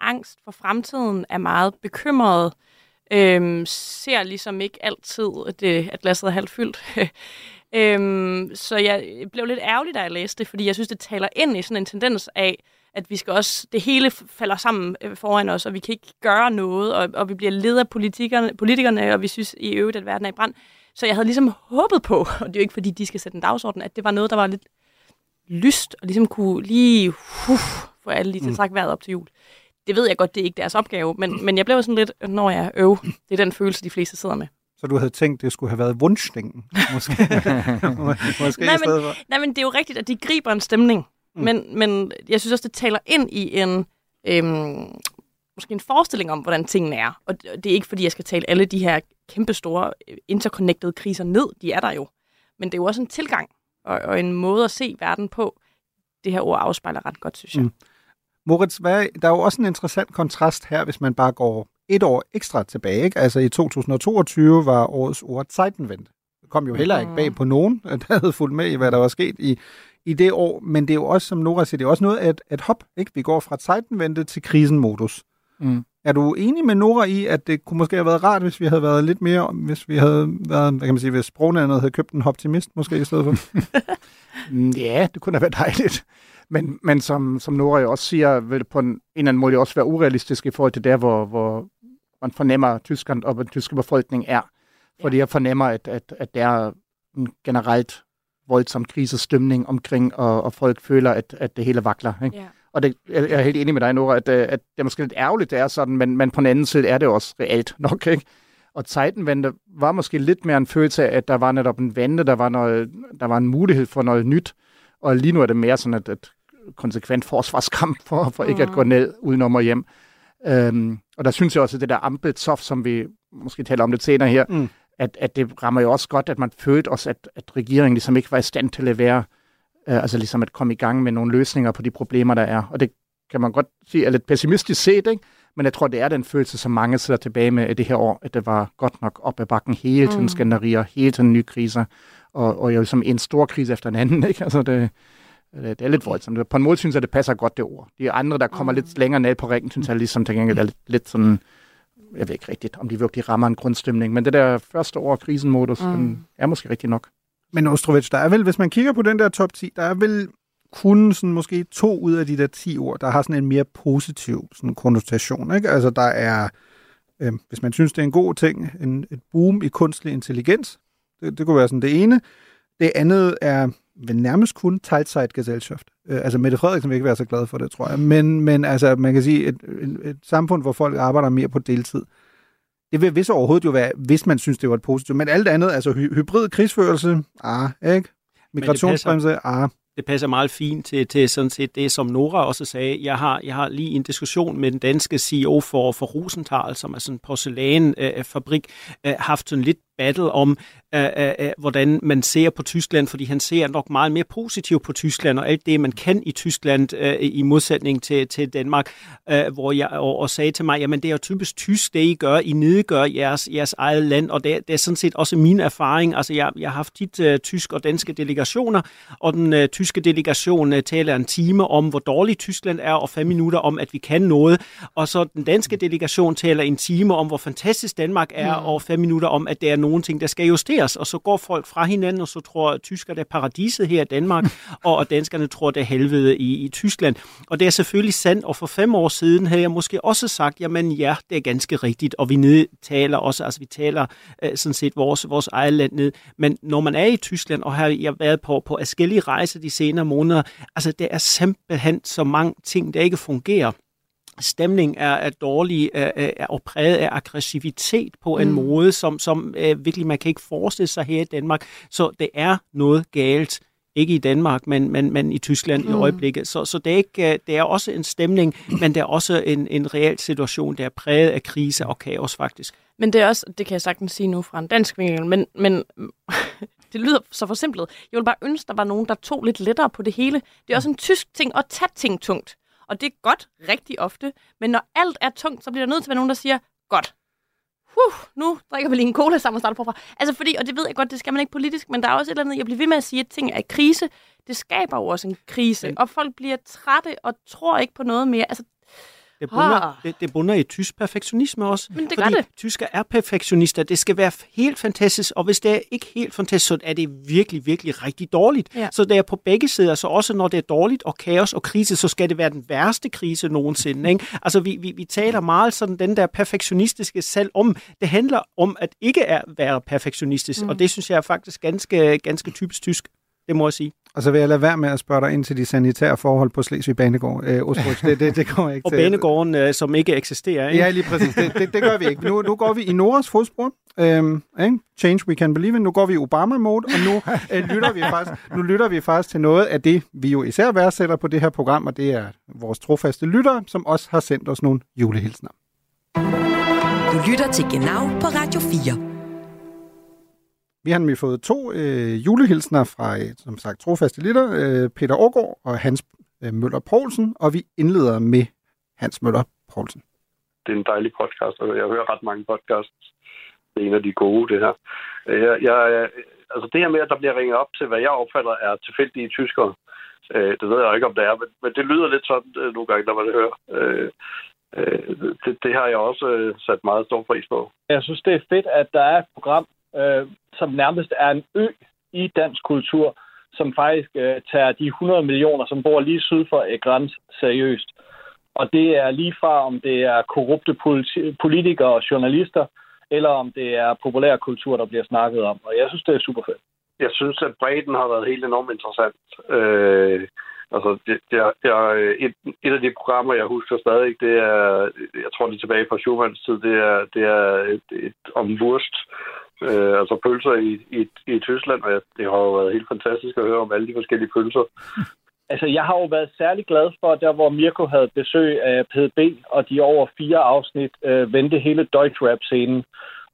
angst for fremtiden, er meget bekymret, øhm, ser ligesom ikke altid, at, at glasset er halvt fyldt. Øhm, så jeg blev lidt ærgerlig, da jeg læste det, fordi jeg synes, det taler ind i sådan en tendens af, at vi skal også, det hele falder sammen øh, foran os, og vi kan ikke gøre noget, og, og vi bliver led af politikerne, politikerne, og vi synes i øvrigt, at verden er i brand. Så jeg havde ligesom håbet på, og det er jo ikke, fordi de skal sætte en dagsorden, at det var noget, der var lidt lyst, og ligesom kunne lige uh, få alle lige til at trække vejret op til jul. Det ved jeg godt, det er ikke deres opgave, men, men jeg blev sådan lidt, når jeg øv, det er den følelse, de fleste sidder med. Så du havde tænkt, det skulle have været wunschdenken, måske, måske nej, i stedet men, for? nej, men det er jo rigtigt, at de griber en stemning. Mm. Men, men jeg synes også, det taler ind i en, øhm, måske en forestilling om, hvordan tingene er. Og det det er ikke, fordi jeg skal tale alle de her kæmpe store øh, interconnected kriser ned. De er der jo. Men det er jo også en tilgang og, og en måde at se verden på. Det her ord afspejler ret godt, synes jeg. Mm. Moritz, hvad, der er jo også en interessant kontrast her, hvis man bare går et år ekstra tilbage. Ikke? Altså i 2022 var årets ord Zeitenwende. Det kom jo heller ikke bag på nogen, der havde fulgt med i, hvad der var sket i, i det år. Men det er jo også, som Nora siger, det er også noget at, at hop. Ikke? Vi går fra Zeitenwende til krisenmodus. Mm. Er du enig med Nora i, at det kunne måske have været rart, hvis vi havde været lidt mere, hvis vi havde været, hvad kan man sige, hvis sprognævnet havde købt en optimist måske i stedet for? Mm, Ja, det kunne da være dejligt. Men, men som, som Nora jo også siger, vil det på en, en eller anden måde også være urealistisk i forhold til der, hvor, hvor man fornemmer, at Tyskland og den tyske befolkning er. Fordi jeg fornemmer, at, at, at der er en generelt voldsom krisestemning omkring, og, og folk føler, at, at det hele vakler. Ikke? Ja. Og det, jeg er helt enig med dig, Nora, at, øh, at det er måske lidt ærgerligt, det er sådan, men, men på den anden side er det også reelt nok. Ikke? Og Zeitenwende var måske lidt mere en følelse af, at der var netop en vende, der var, noget, der var en mulighed for noget nyt. Og lige nu er det mere sådan et, et konsekvent forsvarskamp for, for ikke at gå ned udenom og hjem. Øhm, og der synes jeg også, at det der Ampelzoff, som vi måske taler om lidt senere her, Mm. mm. at, at det rammer jo også godt, at man følte også, at, at regeringen ligesom ikke var i stand til at levere, øh, altså ligesom at komme i gang med nogle løsninger på de problemer, der er. Og det kan man godt sige er lidt pessimistisk set, ikke? men jeg tror, det er den følelse, som mange sidder tilbage med i det her år, at det var godt nok op ad bakken hele tiden Mm. skænderier, hele tiden nye kriser, og, og jo som en stor krise efter en anden. Ikke? Altså det, det, er lidt voldsomt. På en måde synes jeg, det passer godt, det ord. De andre, der kommer mm. lidt længere ned på ringen, synes jeg ligesom til gengæld er lidt, lidt sådan, jeg ved ikke rigtigt, om de virkelig rammer en grundstemning, men det der første år krisenmodus, mm. den er måske rigtig nok. Men Ostrovic, der er vel, hvis man kigger på den der top 10, der er vel kun sådan måske to ud af de der 10 ord, der har sådan en mere positiv sådan konnotation. Ikke? Altså der er, øh, hvis man synes, det er en god ting, en, et boom i kunstig intelligens. Det, det kunne være sådan det ene. Det andet er vel nærmest kun Teilzeitgesellschaft. Øh, altså Mette Frederiksen vil ikke være så glad for det, tror jeg. Men, men altså, man kan sige, et, et, et samfund, hvor folk arbejder mere på deltid, det vil vist overhovedet jo være, hvis man synes, det var et positivt. Men alt andet, altså hy- hybrid krigsførelse, ah, ikke? Migrationsbremse, ah. det passer meget fint til, til sådan set det, som Nora også sagde. Jeg har, jeg har lige en diskussion med den danske CEO for, for Rosenthal, som er sådan en porcelænfabrik, øh, haft sådan lidt battle om, øh, øh, øh, hvordan man ser på Tyskland, fordi han ser nok meget mere positivt på Tyskland, og alt det, man kan i Tyskland, øh, i modsætning til, til Danmark, øh, hvor jeg og, og sagde til mig, jamen det er jo typisk tysk, det I gør, I nedgør jeres, jeres eget land, og det, det er sådan set også min erfaring. Altså jeg, jeg har haft tit øh, tysk og danske delegationer, og den øh, tyske delegation øh, taler en time om, hvor dårligt Tyskland er, og fem minutter om, at vi kan noget, og så den danske delegation taler en time om, hvor fantastisk Danmark er, mm. og fem minutter om, at det er nogle ting, der skal justeres, og så går folk fra hinanden, og så tror tysker, det er paradiset her i Danmark, og, og danskerne tror, det er helvede i, i Tyskland. Og det er selvfølgelig sandt, og for fem år siden havde jeg måske også sagt, jamen ja, det er ganske rigtigt, og vi ned taler også, altså vi taler øh, sådan set vores, vores eget land ned. Men når man er i Tyskland, og har jeg været på, på forskellige rejser de senere måneder, altså det er simpelthen så mange ting, der ikke fungerer stemning er, er dårlig er, er, og præget af aggressivitet på en Mm. måde, som, som øh, virkelig man kan ikke forestille sig her i Danmark. Så det er noget galt. Ikke i Danmark, men, men, men i Tyskland mm. i Mm. øjeblikket. Så, så det, er ikke, øh, det er også en stemning, men det er også en, en reel situation, der er præget af krise og kaos faktisk. Men det er også, det kan jeg sagtens sige nu fra en dansk vinkel, men, men det lyder så forsimplet. Jeg vil bare ønske, der var nogen, der tog lidt lettere på det hele. Det er også en tysk ting at tage ting tungt. Og det er godt rigtig ofte. Men når alt er tungt, så bliver der nødt til at være nogen, der siger, godt. Huh, nu drikker vi lige en cola sammen og starter forfra. Altså fordi, og det ved jeg godt, det skal man ikke politisk, men der er også et eller andet, jeg bliver ved med at sige, at ting er i krise. Det skaber jo også en krise, Men- og folk bliver trætte og tror ikke på noget mere. Altså, Det bunder, Ah. det, det bunder i tysk perfektionisme også. Men det gør det. tysker er perfektionister. Det skal være helt fantastisk, og hvis det er ikke helt fantastisk, så er det virkelig, virkelig rigtig dårligt. Ja. Så det er på begge sider, så også når det er dårligt og kaos og krise, så skal det være den værste krise nogensinde. Ikke? Altså vi, vi, vi taler meget sådan den der perfektionistiske selv om. Det handler om at ikke er, være perfektionistisk, mm. og det synes jeg er faktisk ganske, ganske typisk tysk. Det må jeg sige. Og så vil jeg lade være med at spørge dig ind til de sanitære forhold på Slesvig Banegård. Øh, Osbruch. det, det, det kommer ikke Og til. banegården, øh, som ikke eksisterer, ikke? Ja, lige præcis. Det, det, det gør vi ikke. Nu, nu går vi i Noras fodspor. Øhm, ikke? Change we can believe in. Nu går vi i Obama-mode, og nu, øh, lytter vi faktisk, nu lytter vi faktisk til noget af det, vi jo især værdsætter på det her program, og det er vores trofaste lyttere, som også har sendt os nogle julehilsner. Du lytter til Genau på Radio 4. Vi har nemlig fået to øh, julehilsner fra, øh, som sagt, trofaste lytter, øh, Peter Ågaard og Hans øh, Møller Poulsen, og vi indleder med Hans Møller Poulsen. det er en dejlig podcast, og jeg hører ret mange podcasts. Det er en af de gode, det her. Jeg, jeg, altså det her med, at der bliver ringet op til, hvad jeg opfatter er tilfældige tyskere, øh, det ved jeg ikke, om det er, men, men det lyder lidt sådan øh, nogle gange, når man hører. Øh, øh, det, det har jeg også øh, sat meget stor pris på. Jeg synes, det er fedt, at der er et program, øh, som nærmest er en ø i dansk kultur, som faktisk øh, tager de 100 millioner, som bor lige syd for Egrans, seriøst. Og det er lige fra, om det er korrupte politi- politikere og journalister, eller om det er populær kultur, der bliver snakket om. Og jeg synes, det er super fedt. Jeg synes, at bredden har været helt enormt interessant. Øh, altså, det, jeg, jeg, øh, et, et af de programmer, jeg husker stadig, det er, jeg tror, det er tilbage fra Schumanns tid, det er, det er et, et om Wurst, øh, altså pølser i, i, i Tyskland, og det har jo været helt fantastisk at høre om alle de forskellige pølser. Altså, jeg har jo været særlig glad for, der hvor Mirko havde besøg af PDB, og de over fire afsnit øh, vendte hele Deutschrap-scenen.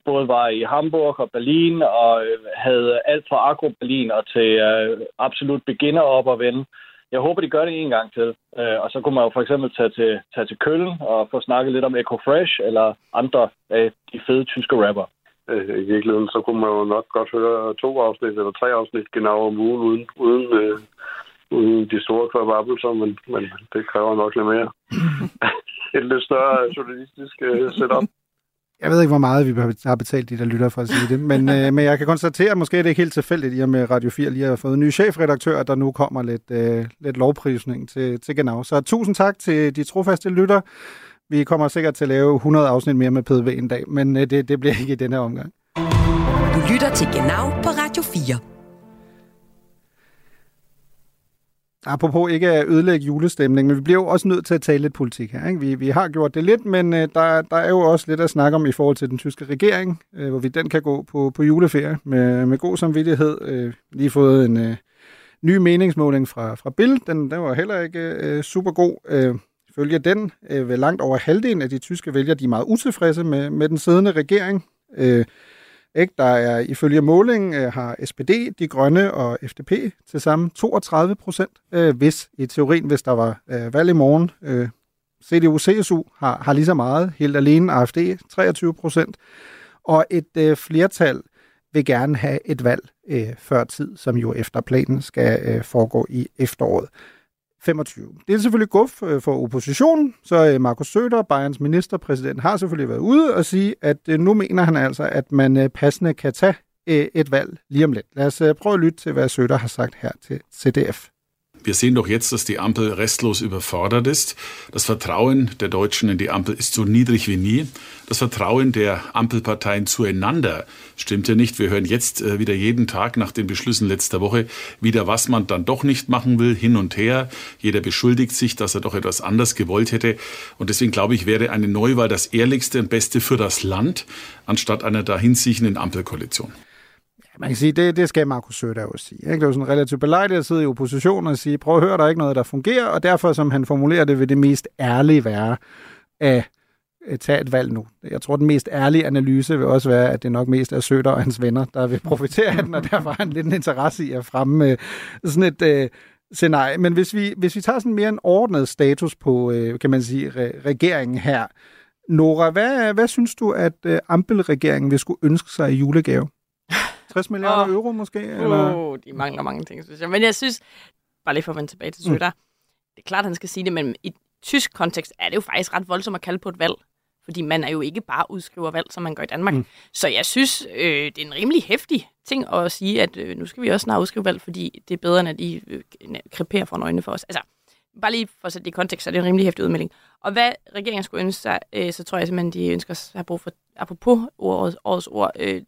Både var i Hamburg og Berlin, og øh, havde alt fra Agro Berlin og til øh, absolut beginner op og vende. Jeg håber, de gør det en gang til. Øh, og så kunne man jo for eksempel tage til, tage til Køln og få snakket lidt om Echo Fresh eller andre af de fede tyske rapper. Øh, I virkeligheden, så kunne man jo nok godt høre to afsnit eller tre afsnit genau om ugen, uden, uden, øh, uden de store kvababelser, men, men det kræver nok lidt mere. Et lidt større journalistisk øh, setup. Jeg ved ikke, hvor meget vi har betalt de der lytter for at sige det, men, øh, men jeg kan konstatere, at måske er det ikke helt tilfældigt, i og med Radio 4 lige har fået en ny chefredaktør, at der nu kommer lidt, øh, lidt lovprisning til, til Genau. Så tusind tak til de trofaste lytter. Vi kommer sikkert til at lave 100 afsnit mere med PDV en dag, men øh, det, det bliver ikke i denne omgang. Du lytter til Genau på Radio 4. Apropos ikke at ødelægge julestemningen, men vi bliver jo også nødt til at tale lidt politik her. Ikke? Vi, vi har gjort det lidt, men øh, der, der er jo også lidt at snakke om i forhold til den tyske regering, øh, hvor vi den kan gå på, på juleferie med, med god samvittighed. Øh, lige fået en øh, ny meningsmåling fra, fra Bill. Den, den var heller ikke øh, super god. Øh, Ifølge den øh, vil langt over halvdelen af de tyske vælgere, de er meget utilfredse med, med den siddende regering. Øh, ikke? Der er ifølge målingen øh, har SPD, De Grønne og FDP til sammen 32 procent, øh, hvis i teorien, hvis der var øh, valg i morgen. Øh, CDU, CSU har, har lige så meget, helt alene AFD 23 procent, og et øh, flertal vil gerne have et valg øh, før tid, som jo efter planen skal øh, foregå i efteråret. 25. Det er selvfølgelig guf øh, for oppositionen, så øh, Markus Søder, Bayerns ministerpræsident, har selvfølgelig været ude og sige, at øh, nu mener han altså, at man passende kan tage et valg lige om lidt. Lad os prøve at lytte til, hvad Søder har sagt her til CDF. Wir sehen doch jetzt, dass die Ampel restlos überfordert ist. Das Vertrauen der Deutschen in die Ampel ist so niedrig wie nie. Das Vertrauen der Ampelparteien zueinander stimmt ja nicht. Wir hören jetzt äh, wieder jeden Tag nach den Beschlüssen letzter Woche wieder, was man dann doch nicht machen will, hin und her. Jeder beschuldigt sich, dass er doch etwas anders gewollt hätte. Und deswegen glaube ich, wäre eine Neuwahl das ehrlichste und beste für das Land, anstatt einer dahinsiechenden Ampelkoalition. Man kan sige, det, det skal Markus Søder jo sige. Ikke? Det er jo sådan relativt belejligt at sidde i opposition og sige, prøv at høre, der er ikke noget, der fungerer, og derfor, som han formulerer det, vil det mest ærlige være at tage et valg nu. Jeg tror, den mest ærlige analyse vil også være, at det nok mest er Søder og hans venner, der vil profitere af den, og derfor har han lidt en interesse i at fremme øh, sådan et øh, scenarie. Men hvis vi, hvis vi tager sådan mere en ordnet status på, øh, kan man sige, re- regeringen her. Nora, hvad, hvad synes du, at øh, Ampel-regeringen vil skulle ønske sig i julegave? 60 milliarder oh. euro måske? Eller? Uh, de mangler mange ting, synes jeg. Men jeg synes, bare lige for at vende tilbage til Søder, mm. det er klart, at han skal sige det, men i tysk kontekst er det jo faktisk ret voldsomt at kalde på et valg. Fordi man er jo ikke bare udskriver valg, som man gør i Danmark. Mm. Så jeg synes, øh, det er en rimelig hæftig ting at sige, at øh, nu skal vi også snart udskrive valg, fordi det er bedre, end at de øh, kreperer for øjnene for os. Altså, bare lige for at sætte det i kontekst, så er det en rimelig hæftig udmelding. Og hvad regeringen skulle ønske sig, øh, så tror jeg simpelthen, de ønsker at have brug for, apropos årets, årets ord, øh,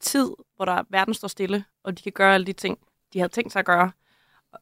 tid, hvor der verden står stille, og de kan gøre alle de ting, de havde tænkt sig at gøre.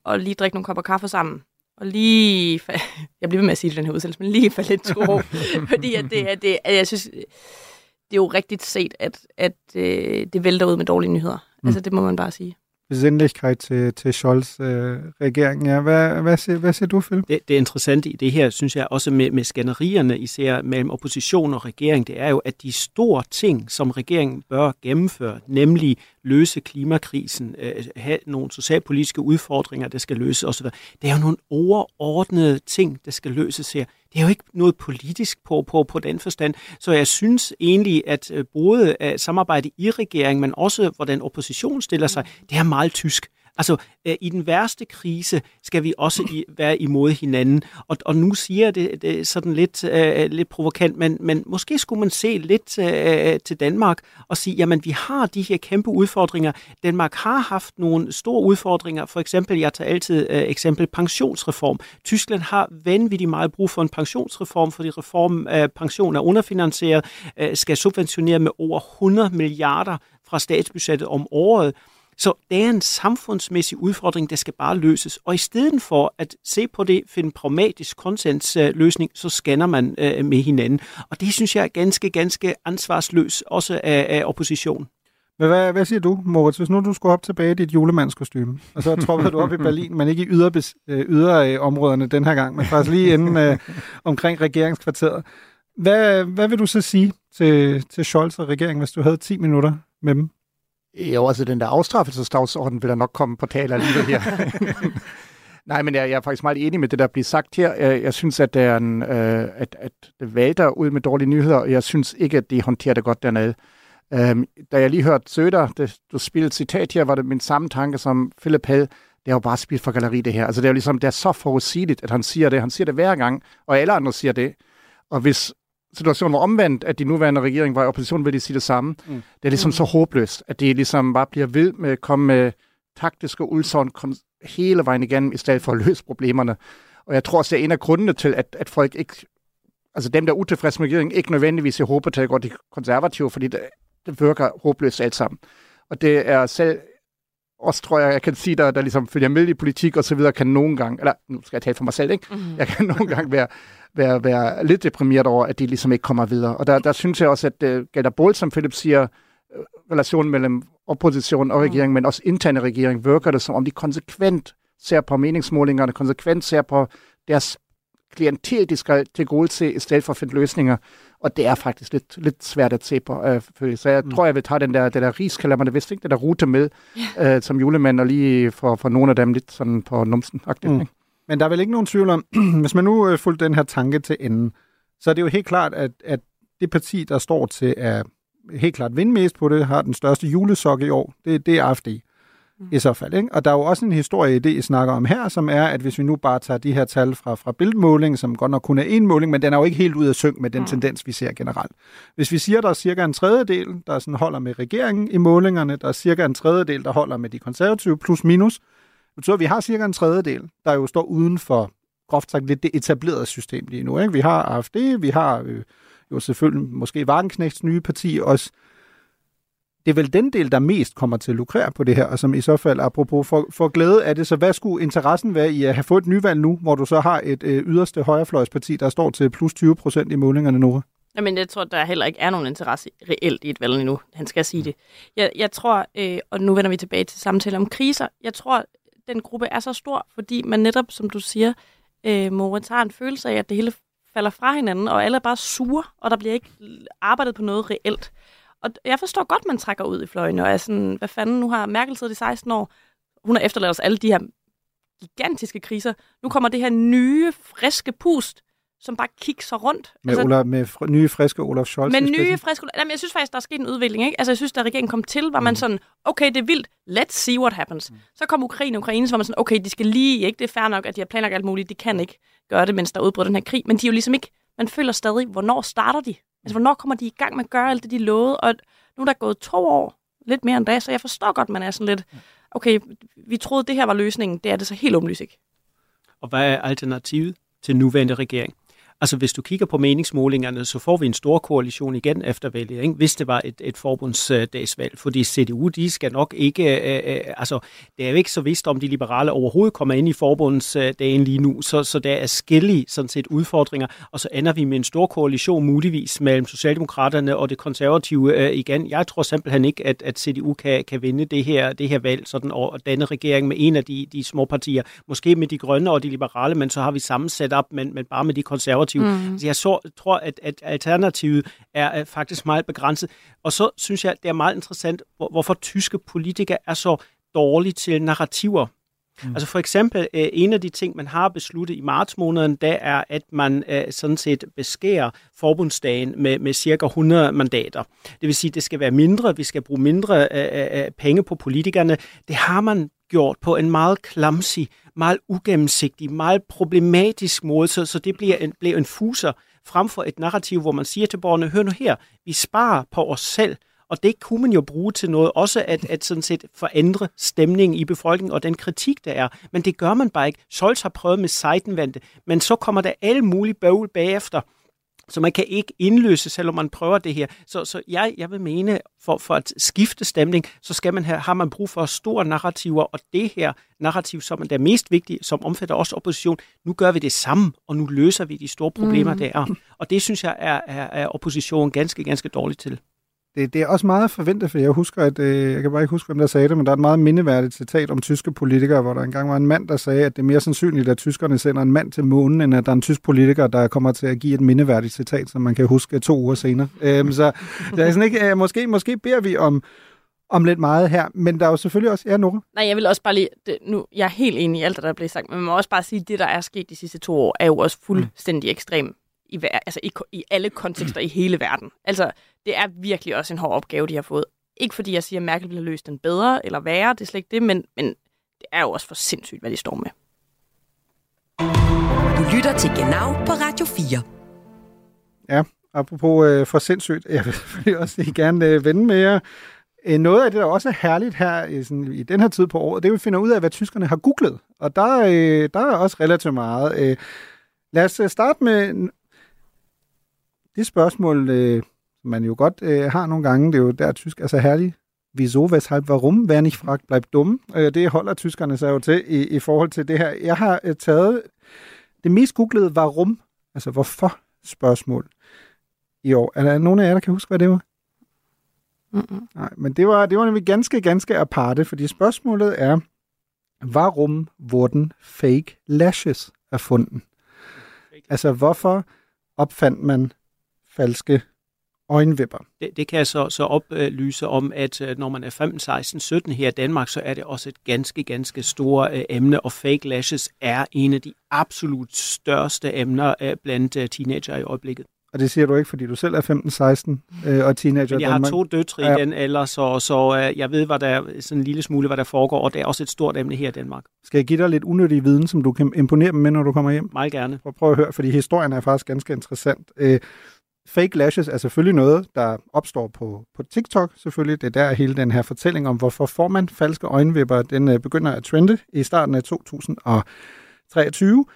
og lige drikke nogle kopper kaffe sammen. Og lige, fa- jeg bliver ved med at sige det den her udsendelse, men lige falde lidt til ro. fordi at det, er, det, at jeg synes, det er jo rigtigt set, at, at øh, det vælter ud med dårlige nyheder. Mm. Altså, det må man bare sige. Besindelighed til, til Scholz øh, regering. Ja, hvad, hvad, siger, hvad siger du, Philip? Det, det interessante i det her, synes jeg også med, med skænderierne, især mellem opposition og regering, det er jo, at de store ting, som regeringen bør gennemføre, nemlig løse klimakrisen, øh, have nogle socialpolitiske udfordringer, der skal løses osv., det er jo nogle overordnede ting, der skal løses her. Det er jo ikke noget politisk på, på, på den forstand. Så jeg synes egentlig, at øh, både at samarbejde i regeringen, men også hvordan oppositionen stiller sig, det er meget tysk. Altså, øh, i den værste krise skal vi også i, være imod hinanden. Og, og nu siger jeg det, det sådan lidt, øh, lidt provokant, men, men måske skulle man se lidt øh, til Danmark og sige, jamen vi har de her kæmpe udfordringer. Danmark har haft nogle store udfordringer. For eksempel, jeg tager altid øh, eksempel pensionsreform. Tyskland har vanvittigt meget brug for en pensionsreform, fordi reform af øh, pension er underfinansieret, øh, skal subventionere med over 100 milliarder fra statsbudgettet om året. Så det er en samfundsmæssig udfordring, der skal bare løses. Og i stedet for at se på det, finde pragmatisk konsensløsning, så scanner man øh, med hinanden. Og det synes jeg er ganske, ganske ansvarsløs, også af, af opposition. Men hvad, hvad siger du, Moritz, hvis nu du skulle op tilbage i dit julemandskostyme, og så troppede du op i Berlin, men ikke i yder, yderområderne den her gang, men faktisk lige inden øh, omkring regeringskvarteret. Hvad, hvad vil du så sige til, til Scholz og regeringen, hvis du havde 10 minutter med dem? Jo, altså den der afstraffelsesdagsorden vil der nok komme på tale alligevel her. Nej, men jeg, jeg er faktisk meget enig med det, der bliver sagt her. Jeg, synes, at, det er en, øh, at, at det vælter ud med dårlige nyheder, og jeg synes ikke, at de håndterer det godt dernede. Um, da jeg lige hørte Søder, det, du spillede citat her, var det min samme tanke, som Philip havde. Det er jo bare spil for galleri, det her. Altså, det er jo ligesom, det er så forudsigeligt, at han siger det. Han siger det hver gang, og alle andre siger det. Og hvis situationen var omvendt, at de nuværende regering var i opposition, vil de sige det samme. Mm. Det er ligesom mm. så håbløst, at de ligesom bare bliver ved med at komme med taktiske udsagn hele vejen igennem, i stedet for at løse problemerne. Og jeg tror også, det er en af grundene til, at, at folk ikke, altså dem, der er utilfredse med regeringen, ikke nødvendigvis i håber til at gå de konservative, fordi det, det virker håbløst alt sammen. Og det er selv også tror jeg, jeg kan sige, der, der ligesom følger med i politik og så videre, kan nogle gange, eller nu skal jeg tale for mig selv, ikke? Mm-hmm. Jeg kan nogle gange være, være, være lidt deprimeret over, at de ligesom ikke kommer videre. Og der, der synes jeg også, at det gælder både, som Philip siger, øh, relationen mellem opposition og regering, mm. men også interne regering, virker det som om de konsekvent ser på meningsmålingerne, konsekvent ser på deres klientel, de skal til gode til, i stedet for at finde løsninger. Og det er faktisk lidt, lidt svært at se på. Øh, så jeg mm. tror, jeg vil tage den der, den der ris, kalder man det vist, ikke? Den der rute med, yeah. øh, som julemand, og lige for, for nogle af dem lidt sådan på numsen mm. Men der er vel ikke nogen tvivl om, hvis man nu øh, fulgte den her tanke til enden, så er det jo helt klart, at, at det parti, der står til at helt klart vinde mest på det, har den største julesok i år, det, det er AFD. Mm. I så fald. Ikke? Og der er jo også en historie, det I snakker om her, som er, at hvis vi nu bare tager de her tal fra, fra billedmåling, som godt nok kun er en måling, men den er jo ikke helt ud af synk med den mm. tendens, vi ser generelt. Hvis vi siger, at der er cirka en tredjedel, der sådan holder med regeringen i målingerne, der er cirka en tredjedel, der holder med de konservative plus minus, det betyder, at vi har cirka en tredjedel, der jo står uden for groft sagt lidt det etablerede system lige nu. Ikke? Vi har AFD, vi har øh, jo selvfølgelig måske Wagenknechts nye parti også. Det er vel den del, der mest kommer til at lukrere på det her, og som i så fald, apropos for, for glæde af det, så hvad skulle interessen være i at have fået et nyvalg nu, hvor du så har et øh, yderste højrefløjsparti, der står til plus 20 procent i målingerne nu? Jamen, jeg tror, der heller ikke er nogen interesse reelt i et valg endnu. Han skal sige det. Jeg, jeg tror, øh, og nu vender vi tilbage til samtale om kriser, jeg tror, den gruppe er så stor, fordi man netop, som du siger, øh, Moritz har en følelse af, at det hele falder fra hinanden, og alle er bare sure, og der bliver ikke arbejdet på noget reelt. Og jeg forstår godt, man trækker ud i fløjene, og er sådan, hvad fanden, nu har Merkel siddet i 16 år, hun har efterladt os alle de her gigantiske kriser. Nu kommer det her nye, friske pust, som bare kigger rundt. Med, altså, Olaf, med fr- nye, friske Olaf Scholz. Med nye, friske Jamen, jeg synes faktisk, der er sket en udvikling. Ikke? Altså, jeg synes, da regeringen kom til, var man mm. sådan, okay, det er vildt, let's see what happens. Mm. Så kom Ukraine og Ukraine, så var man sådan, okay, de skal lige, ikke? det er fair nok, at de har planlagt alt muligt, de kan ikke gøre det, mens der udbryder den her krig, men de er jo ligesom ikke, man føler stadig, hvornår starter de? Altså, hvornår kommer de i gang med at gøre alt det, de lovede? Og nu er der gået to år, lidt mere end da, så jeg forstår godt, man er sådan lidt, okay, vi troede, det her var løsningen, det er det så helt åbenlyst ikke. Og hvad er alternativet til nuværende regering? Altså hvis du kigger på meningsmålingerne, så får vi en stor koalition igen efter valget, ikke? hvis det var et, et forbundsdagsvalg. Fordi CDU, de skal nok ikke, øh, øh, altså det er jo ikke så vist, om de liberale overhovedet kommer ind i forbundsdagen lige nu, så, så der er skille sådan set udfordringer, og så ender vi med en stor koalition muligvis mellem Socialdemokraterne og det konservative øh, igen. Jeg tror simpelthen ikke, at, at CDU kan, kan vinde det her, det her valg sådan, og danne regering med en af de, de små partier, måske med de grønne og de liberale, men så har vi samme setup, men, men bare med de konservative. Mm. Så jeg så, tror, at, at alternativet er, er faktisk meget begrænset. Og så synes jeg, det er meget interessant, hvor, hvorfor tyske politikere er så dårlige til narrativer. Mm. Altså for eksempel, øh, en af de ting, man har besluttet i marts måneden, det er, at man øh, sådan set beskærer forbundsdagen med, med cirka 100 mandater. Det vil sige, at det skal være mindre, vi skal bruge mindre øh, øh, øh, penge på politikerne. Det har man gjort på en meget klamsig, meget ugennemsigtig, meget problematisk måde, så, så det bliver en, bliver en fuser frem for et narrativ, hvor man siger til borgerne, hør nu her, vi sparer på os selv, og det kunne man jo bruge til noget, også at, at sådan set forændre stemningen i befolkningen og den kritik, der er. Men det gør man bare ikke. Scholz har prøvet med Seitenwende, men så kommer der alle mulige bøvl bagefter. Så man kan ikke indløse, selvom man prøver det her. Så, så jeg, jeg vil mene, for, for at skifte stemning, så skal man have, har man brug for store narrativer, og det her narrativ, som er det mest vigtige, som omfatter også opposition, nu gør vi det samme, og nu løser vi de store problemer, mm. der er. Og det synes jeg er, er, er oppositionen ganske, ganske dårligt til det, det er også meget forventet, for jeg husker, at øh, jeg kan bare ikke huske, hvem der sagde det, men der er et meget mindeværdigt citat om tyske politikere, hvor der engang var en mand, der sagde, at det er mere sandsynligt, at tyskerne sender en mand til månen, end at der er en tysk politiker, der kommer til at give et mindeværdigt citat, som man kan huske to uger senere. Øhm, så det er sådan ikke, øh, måske, måske beder vi om, om lidt meget her, men der er jo selvfølgelig også... Ja, Nora? Nej, jeg vil også bare lige... Det, nu, jeg er helt enig i alt, der er blevet sagt, men man må også bare sige, at det, der er sket de sidste to år, er jo også fuldstændig mm. ekstremt i, altså i, i alle kontekster i hele verden. Altså, det er virkelig også en hård opgave, de har fået. Ikke fordi jeg siger, at Merkel ville have løst den bedre eller værre, det er slet ikke det, men, men det er jo også for sindssygt, hvad de står med. Du lytter til Genau på Radio 4. Ja, apropos øh, for sindssygt, jeg vil selvfølgelig også gerne øh, vende med jer. Øh, noget af det, der også er herligt her i, sådan, i den her tid på året, det er, at vi finder ud af, hvad tyskerne har googlet. Og der, øh, der er også relativt meget. Øh, lad os øh, starte med det spørgsmål, øh, man jo godt øh, har nogle gange, det er jo der tysk er så herligt. Wieso, weshalb, warum, wer nicht fragt, bleibt dumm. Øh, det holder tyskerne sig jo til i, i forhold til det her. Jeg har øh, taget det mest googlede warum, altså hvorfor spørgsmål i år. Er der nogen af jer, der kan huske, hvad det var? Mm-mm. Nej, men det var, det var nemlig ganske, ganske aparte, fordi spørgsmålet er, warum wurden fake lashes erfunden? Altså, hvorfor opfandt man falske øjenvipper. Det, det kan jeg så, så oplyse om, at øh, når man er 15, 16, 17 her i Danmark, så er det også et ganske, ganske store øh, emne, og fake lashes er en af de absolut største emner øh, blandt teenager i øjeblikket. Og det siger du ikke, fordi du selv er 15-16 øh, og teenager Men jeg har to døtre ja. i den alder, så, så øh, jeg ved, hvad der sådan en lille smule, hvad der foregår, og det er også et stort emne her i Danmark. Skal jeg give dig lidt unødig viden, som du kan imponere dem med, når du kommer hjem? Meget gerne. Prøv, prøv at høre, fordi historien er faktisk ganske interessant. Øh, Fake lashes er selvfølgelig noget, der opstår på, på TikTok selvfølgelig. Det er der hele den her fortælling om, hvorfor får man falske øjenvipper, den øh, begynder at trende i starten af 2023.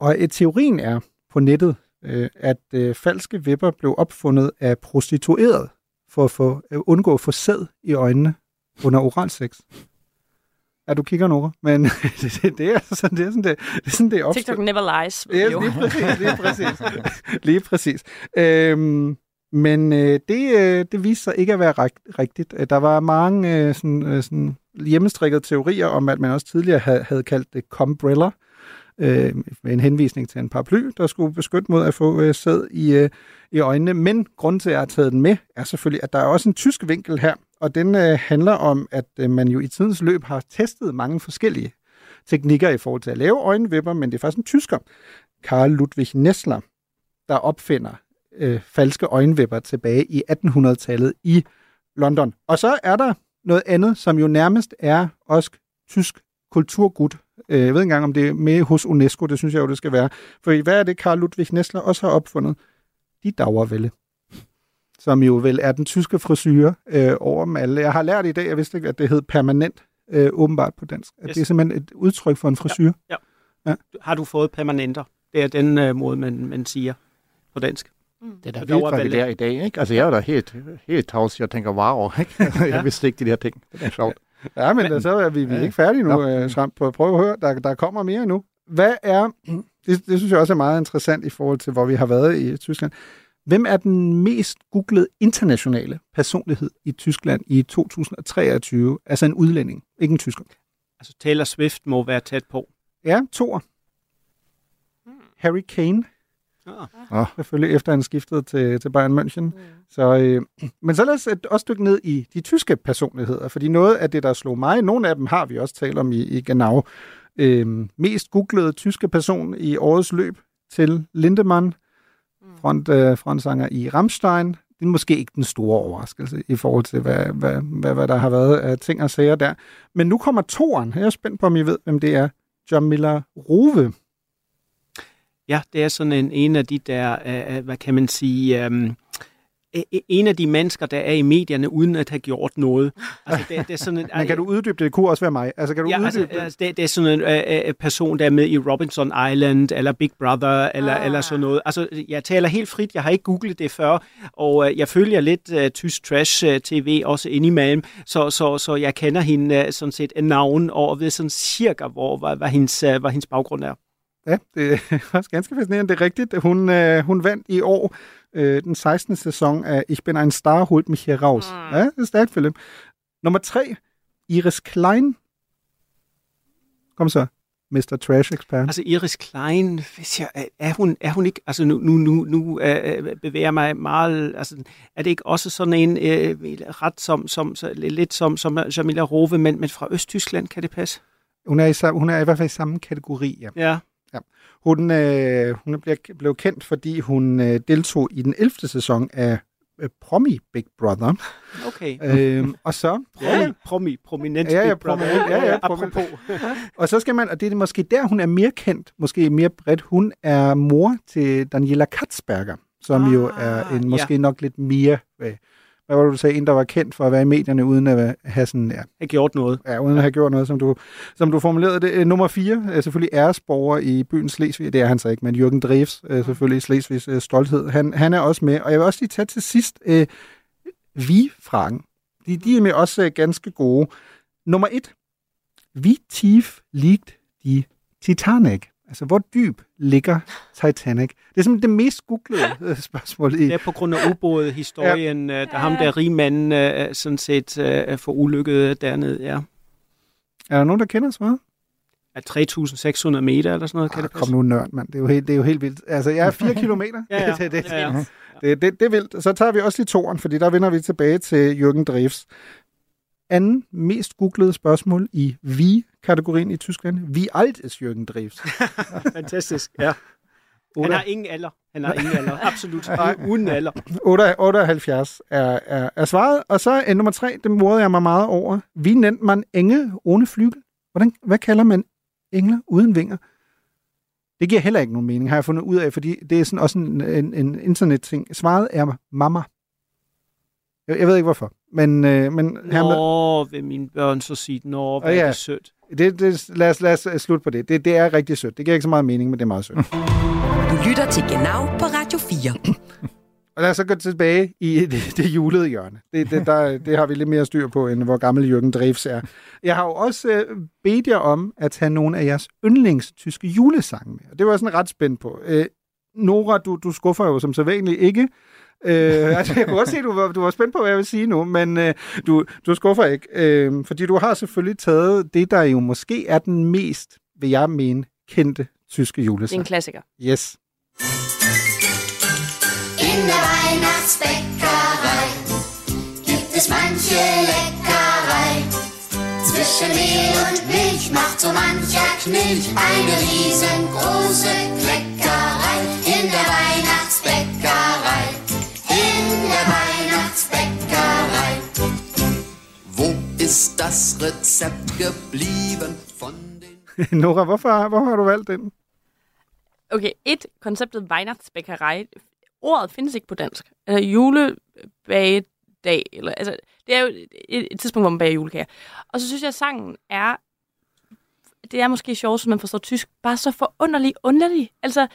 Og et øh, teorien er på nettet, øh, at øh, falske vipper blev opfundet af prostitueret for at få, øh, undgå at få sæd i øjnene under oralsex. Ja, du kigger nu, men det, det, det, er sådan, det er sådan, det, det er sådan, det opstår. TikTok never lies. Ja, lige præcis. Lige præcis. lige præcis. Øhm, men øh, det, øh, det viste sig ikke at være rigtigt. Øh, der var mange øh, sådan, øh, sådan hjemmestrikkede teorier om, at man også tidligere havde, havde kaldt det combrella, øh, med en henvisning til en paraply, der skulle beskytte mod at få øh, sæd i, øh, i øjnene. Men grunden til, at jeg har taget den med, er selvfølgelig, at der er også en tysk vinkel her, og den øh, handler om, at øh, man jo i tidens løb har testet mange forskellige teknikker i forhold til at lave øjenvipper, men det er faktisk en tysker, Karl Ludwig Nessler, der opfinder øh, falske øjenvipper tilbage i 1800-tallet i London. Og så er der noget andet, som jo nærmest er også tysk kulturgud. Øh, jeg ved ikke engang, om det er med hos UNESCO, det synes jeg jo, det skal være. For hvad er det, Karl Ludwig Nessler også har opfundet? De dagervælde som jo vel er den tyske frisyre øh, over dem alle. Jeg har lært i dag, jeg vidste ikke, at det hed permanent, øh, åbenbart på dansk. At yes. det er simpelthen et udtryk for en frisyre. Ja. ja. ja. Har du fået permanenter? Det er den øh, måde, man, man siger på dansk. Det er da vildt, hvad vi lærer i dag, ikke? Altså, jeg er da helt, helt tavs, jeg tænker, wow, ikke? jeg vidste ikke de her ting. Det er sjovt. Ja, men, men så er vi, vi er ikke færdige nu, øh, Svamp. Prøv, prøv at høre, der, der kommer mere nu. Hvad er, det, det synes jeg også er meget interessant i forhold til, hvor vi har været i Tyskland. Hvem er den mest googlede internationale personlighed i Tyskland i 2023? Altså en udlænding, ikke en tysker. Altså Taylor Swift må være tæt på. Ja, Thor. Harry Kane. Ah. Ah. Selvfølgelig efter han skiftede til, til Bayern München. Så, øh, men så lad os også dykke ned i de tyske personligheder, fordi noget af det, der slog mig, nogle af dem har vi også talt om i, i Genau, øh, mest googlede tyske person i årets løb til Lindemann, front, øh, frontsanger i Rammstein. Det er måske ikke den store overraskelse i forhold til, hvad, hvad, hvad, hvad der har været af ting og sager der. Men nu kommer toeren. Jeg er spændt på, om I ved, hvem det er. John Miller Rove. Ja, det er sådan en, en af de der, øh, øh hvad kan man sige, øh, en af de mennesker, der er i medierne, uden at have gjort noget. Altså, det, det er sådan en, Men kan du uddybe det? Det kunne også være mig. Altså, kan du ja, uddybe altså, det? altså, det, det er sådan en øh, øh, person, der er med i Robinson Island, eller Big Brother, eller, ah. eller sådan noget. Altså, jeg taler helt frit, jeg har ikke googlet det før, og øh, jeg følger lidt øh, tysk trash-tv også indimellem, så, så, så jeg kender hende øh, sådan set en navn, og ved sådan cirka, hvor hvad, hvad, hendes, øh, hvad hendes baggrund er. Ja, det er også ganske fascinerende. Det er rigtigt. Hun, øh, hun vandt i år øh, den 16. sæson af Ich bin ein Star, holt mich hier raus. Mm. Ja, det er stærkt, Philip. Nummer tre, Iris Klein. Kom så, Mr. Trash-ekspert. Altså Iris Klein, hvis jeg, er- hun, er hun ikke, altså nu, nu, nu, nu øh, bevæger jeg mig meget, altså er det ikke også sådan en øh, ret som, som så, lidt som, som Jamila Rove, men, men fra Østtyskland, kan det passe? Hun er, i, hun er i hvert fald i samme kategori, ja. Ja. Ja. Hun, øh, hun blev, kendt, fordi hun øh, deltog i den 11. sæson af øh, Promi Big Brother. Okay. Øhm, og så... Promi, promi, prominent Ja, ja, Big Brother. prominent, ja, ja, apropos. Og så skal man, og det er måske der, hun er mere kendt, måske mere bredt, hun er mor til Daniela Katzberger, som ah, jo er en måske ja. nok lidt mere, hvad, hvad var det, du sagde, en, der var kendt for at være i medierne, uden at have sådan, ja, Har gjort noget. ja uden at have gjort noget, som du, som du formulerede det. Øh, Nummer fire er selvfølgelig æresborger i byen Slesvig, det er han så ikke, men Jürgen Dreves, øh, selvfølgelig Slesvigs øh, stolthed, han, han er også med, og jeg vil også lige tage til sidst, øh, vi-fragen. De, de er med også øh, ganske gode. Nummer et. Wie tief liegt die Titanic? Altså, hvor dyb ligger Titanic? Det er simpelthen det mest googlede øh, spørgsmål i. Det er på grund af ubåde-historien, ja. der ham der rigmanden øh, sådan set øh, for ulykket dernede, ja. Er der nogen, der kender svaret? Er 3.600 meter eller sådan noget, kan det Kom nu, nørd, mand. Det er jo helt, det er jo helt vildt. Altså, jeg er 4 kilometer. Ja, ja. det, det, Ja, ja. det, det, det er vildt. Så tager vi også lige toren, fordi der vender vi tilbage til Jürgen Dreves. Anden mest googlede spørgsmål i vi-kategorien i Tyskland. Wie alt ist Jürgen Dreves? Fantastisk, ja. Han har ingen alder. Han har ingen alder. Absolut. Uden alder. 8 78 er, er, er svaret. Og så er nummer tre, det morede jeg mig meget over. Wie nennt man enge ohne flygel? Hvordan, hvad kalder man engler uden vinger? Det giver heller ikke nogen mening, har jeg fundet ud af, fordi det er sådan også en, en, en internetting. Svaret er mamma. Jeg, jeg ved ikke hvorfor, men, øh, men her med, Nå, vil mine børn så sige, nå, hvad Og er ja. det sødt. det, det, lad, os, lad os øh, slutte på det. det. Det er rigtig sødt. Det giver ikke så meget mening, men det er meget sødt. Du lytter til Genau på Radio 4. Og lad os så gå tilbage i det, det julede hjørne. Det, det, der, det har vi lidt mere styr på, end hvor gammel Jørgen Dreves er. Jeg har jo også øh, bedt jer om at tage nogle af jeres yndlingstyske julesange med. Og det var jeg sådan ret spændt på. Øh, Nora, du, du skuffer jo som sædvanligt ikke. Øh, altså, jeg kunne også se, at du var, du var spændt på, hvad jeg vil sige nu, men øh, du, du skuffer ikke. Øh, fordi du har selvfølgelig taget det, der jo måske er den mest, vil jeg mene, kendte tyske Det er julesang. en klassiker. Yes. In der Weihnachtsbäckerei gibt es manche Leckerei. Zwischen Mehl und Milch macht so mancher Knilch eine riesengroße Kleckerei. Ist das Rezept geblieben von den... Nora, hvorfor, hvorfor har du valgt den? Okay, et, konceptet Weihnachtsbäckerei. Ordet findes ikke på dansk. Altså, julebagedag, eller, altså, det er jo et, et tidspunkt, hvor man bager julekager. Og så synes jeg, at sangen er det er måske sjovt, som man forstår tysk, bare så forunderlig underlig. Altså,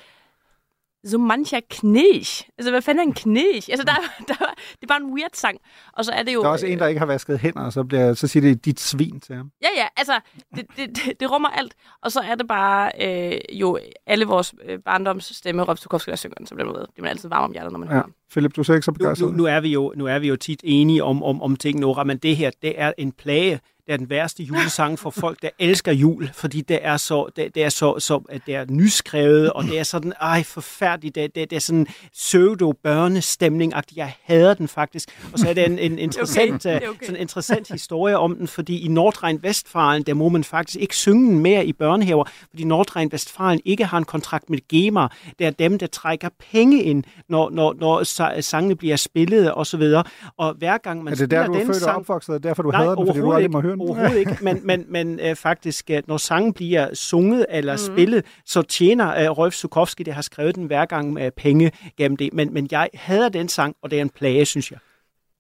so mancher Knæsch. Altså, hvad fanden er en Knæsch? Altså, der, der, det er bare en weird sang. Og så er det jo... Der er også en, der ikke har vasket hænder, og så, bliver, så siger det dit svin til ham. Ja, ja, altså, det, det, det, det rummer alt. Og så er det bare øh, jo alle vores øh, barndoms stemme, Rob Stukowski, der synger den, så bliver man, ved. det er altid varm om hjertet, når man ja. hører Philip, du er ikke så begejstret. Nu, nu, nu, er vi jo, nu er vi jo tit enige om, om, om ting, Nora, men det her, det er en plage det er den værste julesang for folk, der elsker jul, fordi det er så, det, det er så, så det er nyskrevet, og det er sådan, ej, forfærdeligt, det, det, det er sådan pseudo-børnestemning Jeg hader den faktisk. Og så er det en, en interessant, okay. okay. sådan interessant historie om den, fordi i Nordrhein-Westfalen, der må man faktisk ikke synge den mere i børnehaver, fordi Nordrhein-Westfalen ikke har en kontrakt med GEMA. Det er dem, der trækker penge ind, når, når, når sangene bliver spillet og så videre. Og hver gang man er det der, du er født og opvokset, og derfor du nej, hader den, fordi du aldrig må høre den? overhovedet ikke, men, men, men øh, faktisk, at når sangen bliver sunget eller mm. spillet, så tjener øh, Rolf Sukowski, der har skrevet den hver gang med penge gennem det. Men, men jeg hader den sang, og det er en plage, synes jeg.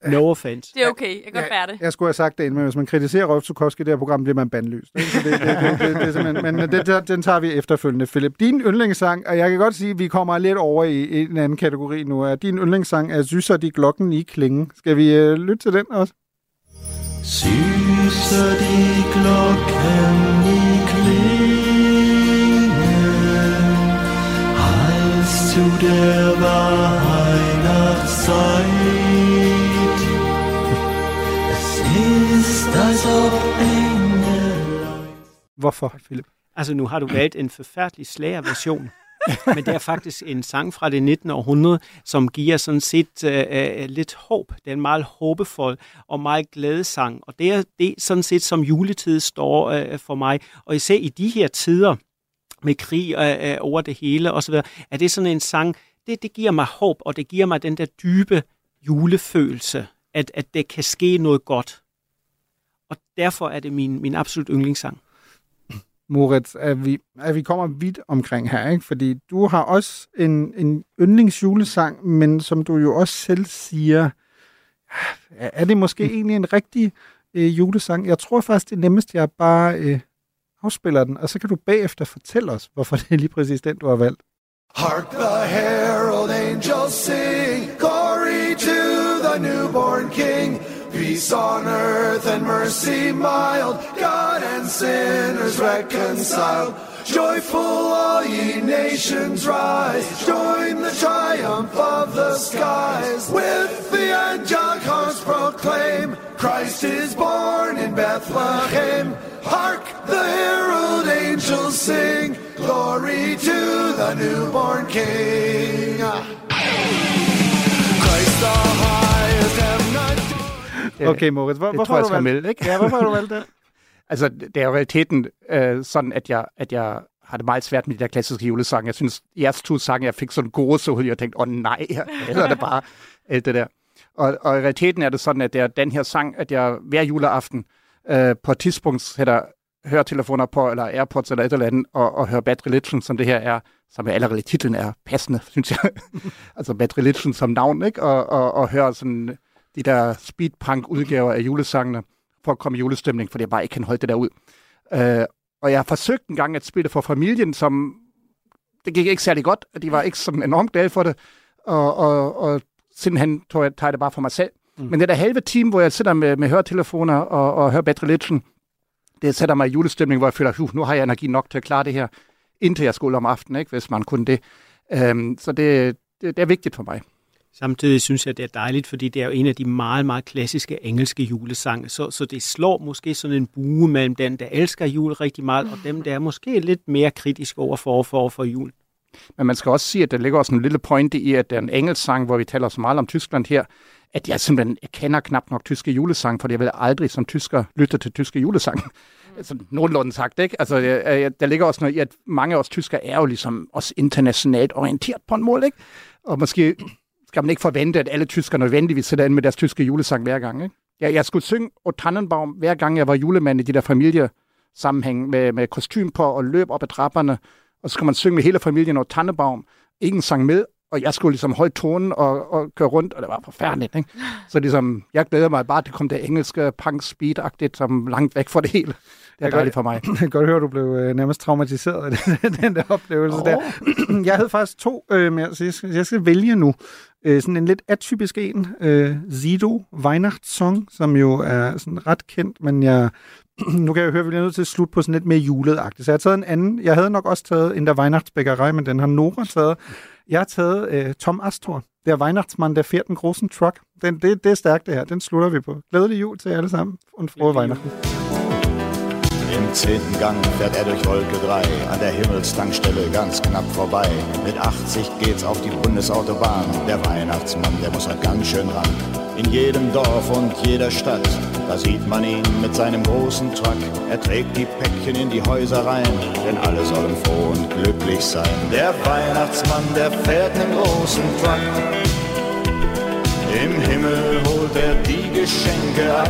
No offense. Det er okay, jeg kan godt bære det. Jeg skulle have sagt det, men hvis man kritiserer Rolf Sukowski i det her program, bliver man bandlyst. det, det, det, det, det, det, men det, den tager vi efterfølgende, Philip. Din yndlingssang, og jeg kan godt sige, at vi kommer lidt over i, i en anden kategori nu, er din yndlingssang er Syser de klokken i klingen. Skal vi uh, lytte til den også? Süße die Glocken, die klingen, heiß zu der Weihnachtszeit. Hvorfor, Philip? Altså, nu har du valgt en forfærdelig slagerversion. Men det er faktisk en sang fra det 19. århundrede, som giver sådan set uh, lidt håb. Det er en meget håbefold og meget glædesang. Og det er det sådan set, som juletid står uh, for mig. Og især i de her tider med krig uh, over det hele osv., er det sådan en sang, det, det giver mig håb, og det giver mig den der dybe julefølelse, at, at det kan ske noget godt. Derfor er det min, min absolut yndlingssang. Moritz, at vi, at vi kommer vidt omkring her, ikke? fordi du har også en, en yndlingsjulesang, men som du jo også selv siger, er det måske mm. egentlig en rigtig øh, julesang? Jeg tror faktisk, det er nemmest, jeg bare øh, afspiller den, og så kan du bagefter fortælle os, hvorfor det er lige præcis den, du har valgt. Hark the herald angels sing, glory to the newborn king. Peace on earth and mercy mild, God and sinners reconciled. Joyful all ye nations rise, join the triumph of the skies. With the angelic horns proclaim, Christ is born in Bethlehem. Hark the herald angels sing, glory to the newborn King. Okay, Moritz, hvor, det hvorfor tror jeg, har du valgt? ikke? Ja, hvorfor har du valgt det? altså, det er jo realiteten øh, sådan, at jeg, at jeg har det meget svært med de der klassiske julesange. Jeg synes, jeres to sange, jeg fik sådan gode så jeg tænkte, åh oh, nej, eller det bare alt det der. Og, og i realiteten er det sådan, at det er den her sang, at jeg hver juleaften øh, på et tidspunkt sætter høretelefoner på, eller Airpods eller et eller andet, og, og hører Bad Religion, som det her er, som er allerede titlen er passende, synes jeg. altså Bad Religion som navn, ikke? Og, og, og hører sådan de der speedpunk-udgaver af julesangene, for at komme i julestemning, fordi jeg bare ikke kan holde det der ud. Uh, og jeg har forsøgt en gang at spille for familien, som det gik ikke særlig godt, og de var ikke så enormt glade for det, og, og, og sidenhen tog jeg, tager jeg det bare for mig selv. Mm. Men det der halve time, hvor jeg sidder med, med høretelefoner og, og hører Bad Religion, det sætter mig i julestemning, hvor jeg føler, uh, nu har jeg energi nok til at klare det her, indtil jeg skulle om aftenen, ikke, hvis man kunne det. Um, så det, det, det er vigtigt for mig. Samtidig synes jeg, det er dejligt, fordi det er jo en af de meget, meget klassiske engelske julesange. Så, så det slår måske sådan en bue mellem den, der elsker jul rigtig meget, og dem, der er måske lidt mere kritisk over for, for, for jul. Men man skal også sige, at der ligger også en lille pointe i, at det er en engelsk sang, hvor vi taler så meget om Tyskland her, at jeg simpelthen jeg kender knap nok tyske julesang, for jeg vil aldrig som tysker lytte til tyske julesang. Mm. Altså, nogenlunde sagt, ikke? Altså, jeg, der ligger også noget i, at mange af os tyskere er jo ligesom også internationalt orienteret på en måde, ikke? Og måske skal man ikke forvente, at alle tyskere nødvendigvis sætter ind med deres tyske julesang hver gang. Ikke? Jeg, jeg skulle synge O Tannenbaum, hver gang jeg var julemand i de der familiesammenhæng med, med kostym på og løb op ad trapperne. Og så skulle man synge med hele familien O Tannenbaum. Ingen sang med, og jeg skulle ligesom holde tonen og, og køre rundt, og det var forfærdeligt. Ikke? Så ligesom, jeg glæder mig bare, at det kom det engelske punk speed som langt væk fra det hele. Det er jeg dejligt for mig. Jeg kan godt høre, at du blev øh, nærmest traumatiseret af den der oplevelse oh. der. Jeg havde faktisk to øh, med, så jeg skal, jeg skal vælge nu. Øh, sådan en lidt atypisk en. Øh, Zido Weihnachtssong, som jo er sådan ret kendt, men jeg nu kan jeg høre, at vi bliver nødt til at slutte på sådan lidt mere juletagtigt. Så jeg har taget en anden. Jeg havde nok også taget en der Weihnachtsbækkerei, men den har Nora taget. Jeg har taget øh, Tom Astor, der Weihnachtsmann, der fährt en großen Truck. Den, det, det er stærkt det her. Den slutter vi på. Glædelig jul til alle sammen. Und frohe Weihnachten. Im zehnten Gang fährt er durch Wolke 3, an der Himmelstankstelle ganz knapp vorbei. Mit 80 geht's auf die Bundesautobahn. Der Weihnachtsmann, der muss halt ganz schön ran. In jedem Dorf und jeder Stadt, da sieht man ihn mit seinem großen Truck. Er trägt die Päckchen in die Häuser rein, denn alle sollen froh und glücklich sein. Der Weihnachtsmann, der fährt einen großen Truck. Im Himmel holt er die Geschenke ab.